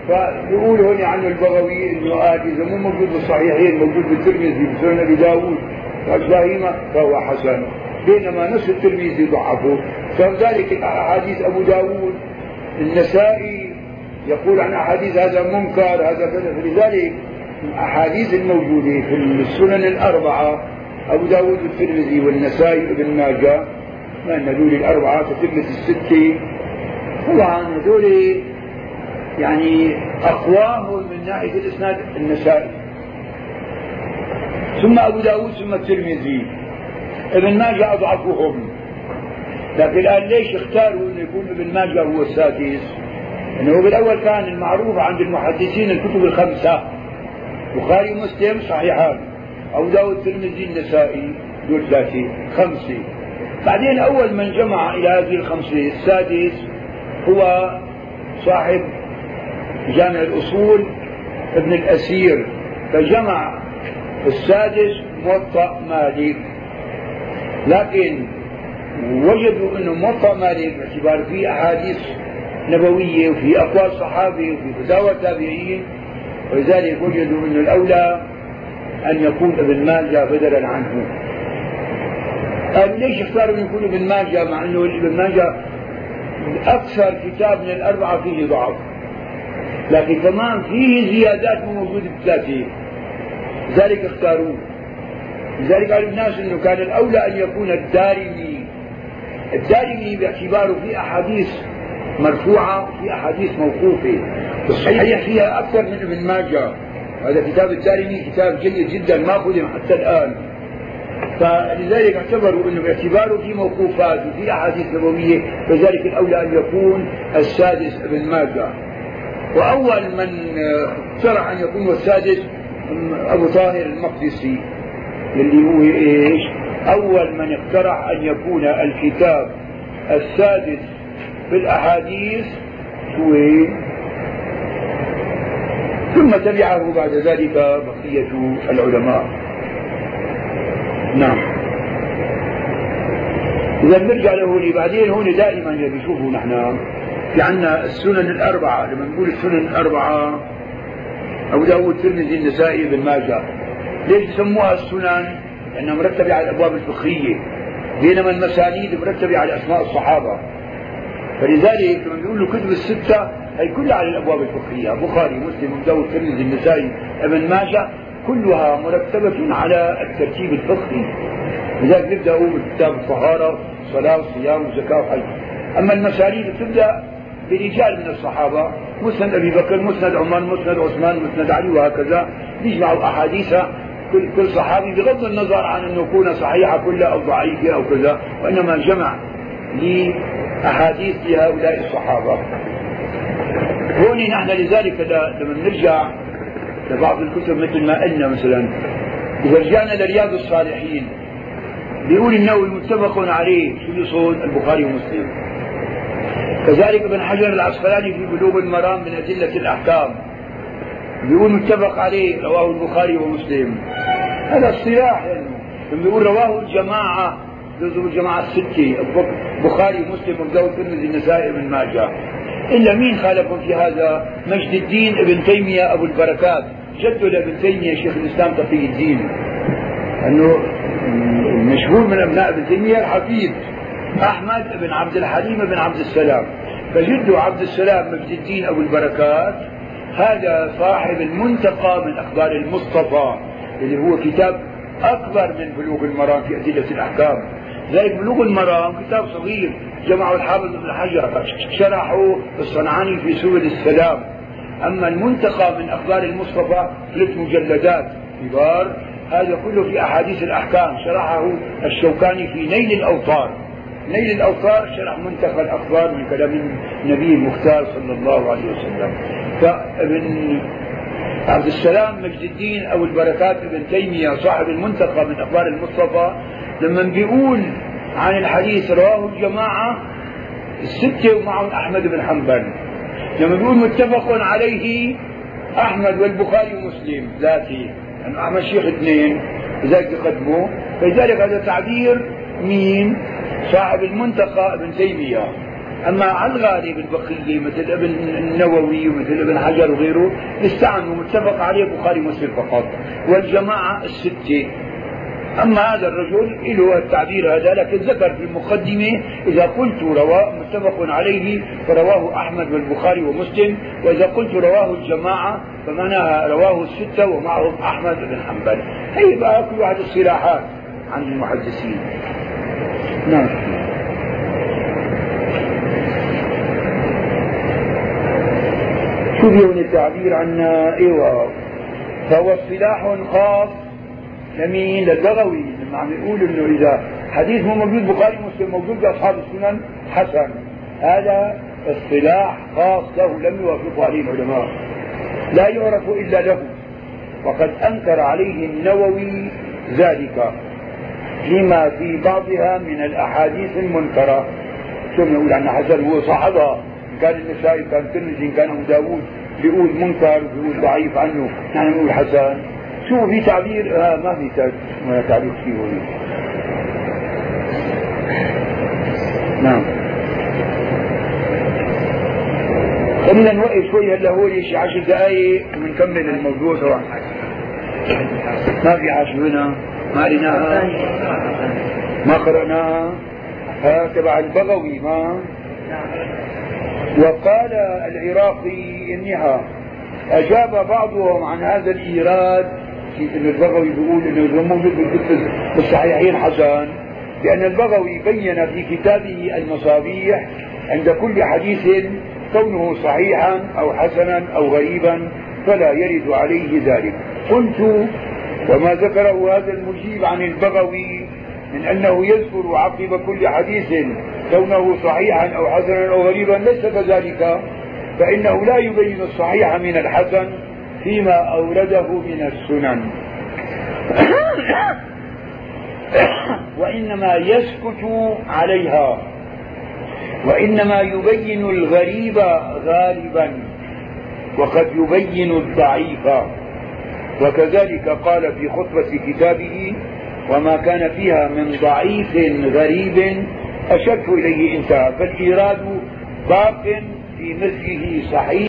فيقول هنا عنه البغوي إنه قال اذا مو موجود بالصحيحين موجود بالترمذي بسنن أبي داوود وابراهيم فهو حسن. بينما نفس الترمذي ضعفه فذلك احاديث أبو داوود النسائي يقول عن أحاديث هذا منكر هذا كذا. فلذلك الاحاديث الموجودة في السنن الأربعة أبو داوود والترمذي والنسائي وابن ماجه ما إن هذول الأربعة تتمه الستة. طبعا هذول يعني أقواه من ناحية الإسناد النسائي. ثم أبو داود ثم الترمذي. ابن ماجه أضعفهم. لكن الآن ليش اختاروا أن يكون ابن ماجه هو السادس؟ أنه بالأول كان المعروف عند المحدثين الكتب الخمسة. بخاري ومسلم صحيحان. أبو داود الترمذي النسائي دول ثلاثة خمسة بعدين أول من جمع إلى هذه الخمسة السادس هو صاحب جامع الأصول ابن الأسير. فجمع السادس موطأ مالك. لكن وجدوا إنه موطأ مالك باعتبار فيه أحاديث نبوية وفي أقوال صحابه وفي فتاوى التابعين ولذلك وجدوا إنه الأولى أن يكون ابن ماجه بدلا عنه. قالوا ليش اختاروا أن يكون ابن ماجه؟ مع أنه ابن ماجه أكثر كتاب من الأربعة فيه ضعف. لكن كمان فيه زيادات مو موجودة بثلاثة لذلك اختاروه. لذلك قالوا الناس إنه كان الأولى أن يكون الدارمي. الدارمي باعتباره في أحاديث مرفوعة وفي أحاديث موقوفة. الصحيح فيها أكثر من ابن ماجه. هذا كتاب الدارمي كتاب جيد جدا ما خدم حتى الآن. فلذلك اعتبروا إنه باعتباره في موقوفات وفي أحاديث نبوية فذلك الأولى أن يكون السادس ابن ماجه. وأول من اقترح أن يكون السادس أبو طاهر المقدسي اللي هو إيش؟ أول من اقترح أن يكون الكتاب السادس في الأحاديث هو ثم تبعه بعد ذلك بقية العلماء. نعم. إذا نرجع له بعدين هون دائما بيشوفوا نحن. في عندنا السنن الأربعة لما نقول السنن الأربعة أبو داود الترمذي النسائي بن ماجه. ليش بسموها السنن؟ لأنها مرتبة على الأبواب الفقهية بينما المسانيد مرتبة على أسماء الصحابة. فلذلك لما له كتب الستة هي كلها على الأبواب الفقهية بخاري مسلم أبو داود الترمذي النسائي ابن ماجه كلها مرتبة على الترتيب الفقهي. لذلك نبدأ بكتاب الطهارة صلاة وصيام وزكاة وحج أما المسانيد تبدأ برجال من الصحابة مسند أبي بكر مسند عمر مسند عثمان مسند علي وهكذا. يجمعوا أحاديث كل كل صحابي بغض النظر عن انه يكون صحيحة كلها أو ضعيفة أو كذا وإنما جمع لأحاديث لهؤلاء الصحابة. هون نحن لذلك لما نرجع لبعض الكتب مثل ما قلنا مثلا إذا رجعنا لرياض الصالحين بيقول النووي متفق عليه شو بيصون البخاري ومسلم. كذلك ابن حجر العسقلاني في بلوغ المرام من أدلة الأحكام بيقول متفق عليه رواه البخاري ومسلم. هذا اصطلاح يعني. بيقول رواه الجماعة جزء الجماعة الستة البخاري ومسلم وأبو داود النسائي ابن ماجه. إلا مين خالفهم في هذا مجد الدين؟ ابن تيمية أبو البركات. جده لابن تيمية شيخ الإسلام تقي الدين. أنه مشهور من أبناء ابن تيمية الحفيد. أحمد بن عبد الحليم بن عبد السلام. فجده عبد السلام مجد الدين أبو البركات. هذا صاحب المنتقى من أخبار المصطفى اللي هو كتاب أكبر من بلوغ المرام في أدلة الأحكام. ذلك بلوغ المرام كتاب صغير جمعه الحافظ ابن حجر شرحه الصنعاني في سبل السلام. أما المنتقى من أخبار المصطفى ثلاث مجلدات كبار هذا كله في أحاديث الأحكام شرحه الشوكاني في نيل الأوطار نيل الأوطار شرح منتقى الأخبار من كلام النبي المختار صلى الله عليه وسلم. فابن عبد السلام مجد الدين أو البركات ابن تيمية صاحب المنتقى من أخبار المصطفى لما بيقول عن الحديث رواه الجماعة الستة ومعهم أحمد بن حنبل. لما بيقول متفق عليه أحمد والبخاري ومسلم ذاتي. يعني أحمد شيخ اثنين لذلك يقدموه فلذلك هذا تعبير مين؟ صاحب المنتقى ابن تيمية. أما على الغالب البقية مثل ابن النووي ومثل ابن حجر وغيره استعملوا متفق عليه البخاري ومسلم فقط. والجماعة الستة. أما هذا الرجل له التعبير هذا لكن ذكر في المقدمة إذا قلت رواه متفق عليه فرواه أحمد والبخاري ومسلم وإذا قلت رواه الجماعة فمعناها رواه الستة ومعهم أحمد بن حنبل. هي بقى كل واحد الصلاحات عند المحدثين. نعم. شو بيون التعبير عنا؟ إيوه. فهو اصطلاح خاص لمين؟ للبغوي لما عم يقول إنه إذا حديث مو موجود بخاري مسلم موجود بأصحاب السنن حسن. هذا اصطلاح خاص له لم يوافقه عليه العلماء. لا يعرف إلا له. وقد أنكر عليه النووي ذلك. لما في بعضها من الأحاديث المنكرة. شو بنقول عن حسن هو صحبها إن كان النسائي كان الترمذي إن كان أبو داوود بيقول منكر بيقول ضعيف عنه. نحن نقول حسن. شو في تعبير؟ آه ما في تعبير. هون نعم. خلينا نوقف شوي. هلا هو شي عشر دقائق ونكمل الموضوع سوا ما في عشر هنا. ما قريناها ما قرأناها ها تبع البغوي ما؟ وقال العراقي إنها أجاب بعضهم عن هذا الإيراد في إن البغوي بيقول إنه موجود بالصحيحين حسن. لأن البغوي بين في كتابه المصابيح عند كل حديث كونه صحيحا أو حسنا أو غريبا فلا يرد عليه ذلك. قلت وما ذكره هذا المجيب عن البغوي من أنه يذكر عقب كل حديث كونه صحيحا أو حسنا أو غريبا ليس كذلك فإنه لا يبين الصحيح من الحسن. فيما أورده من السنن. وإنما يسكت عليها. وإنما يبين الغريب غالبا. وقد يبين الضعيف. وكذلك قال في خطبة كتابه وما كان فيها من ضعيف غريب أشرت إليه انتهى. فالإيراد باق في مثله صحيح.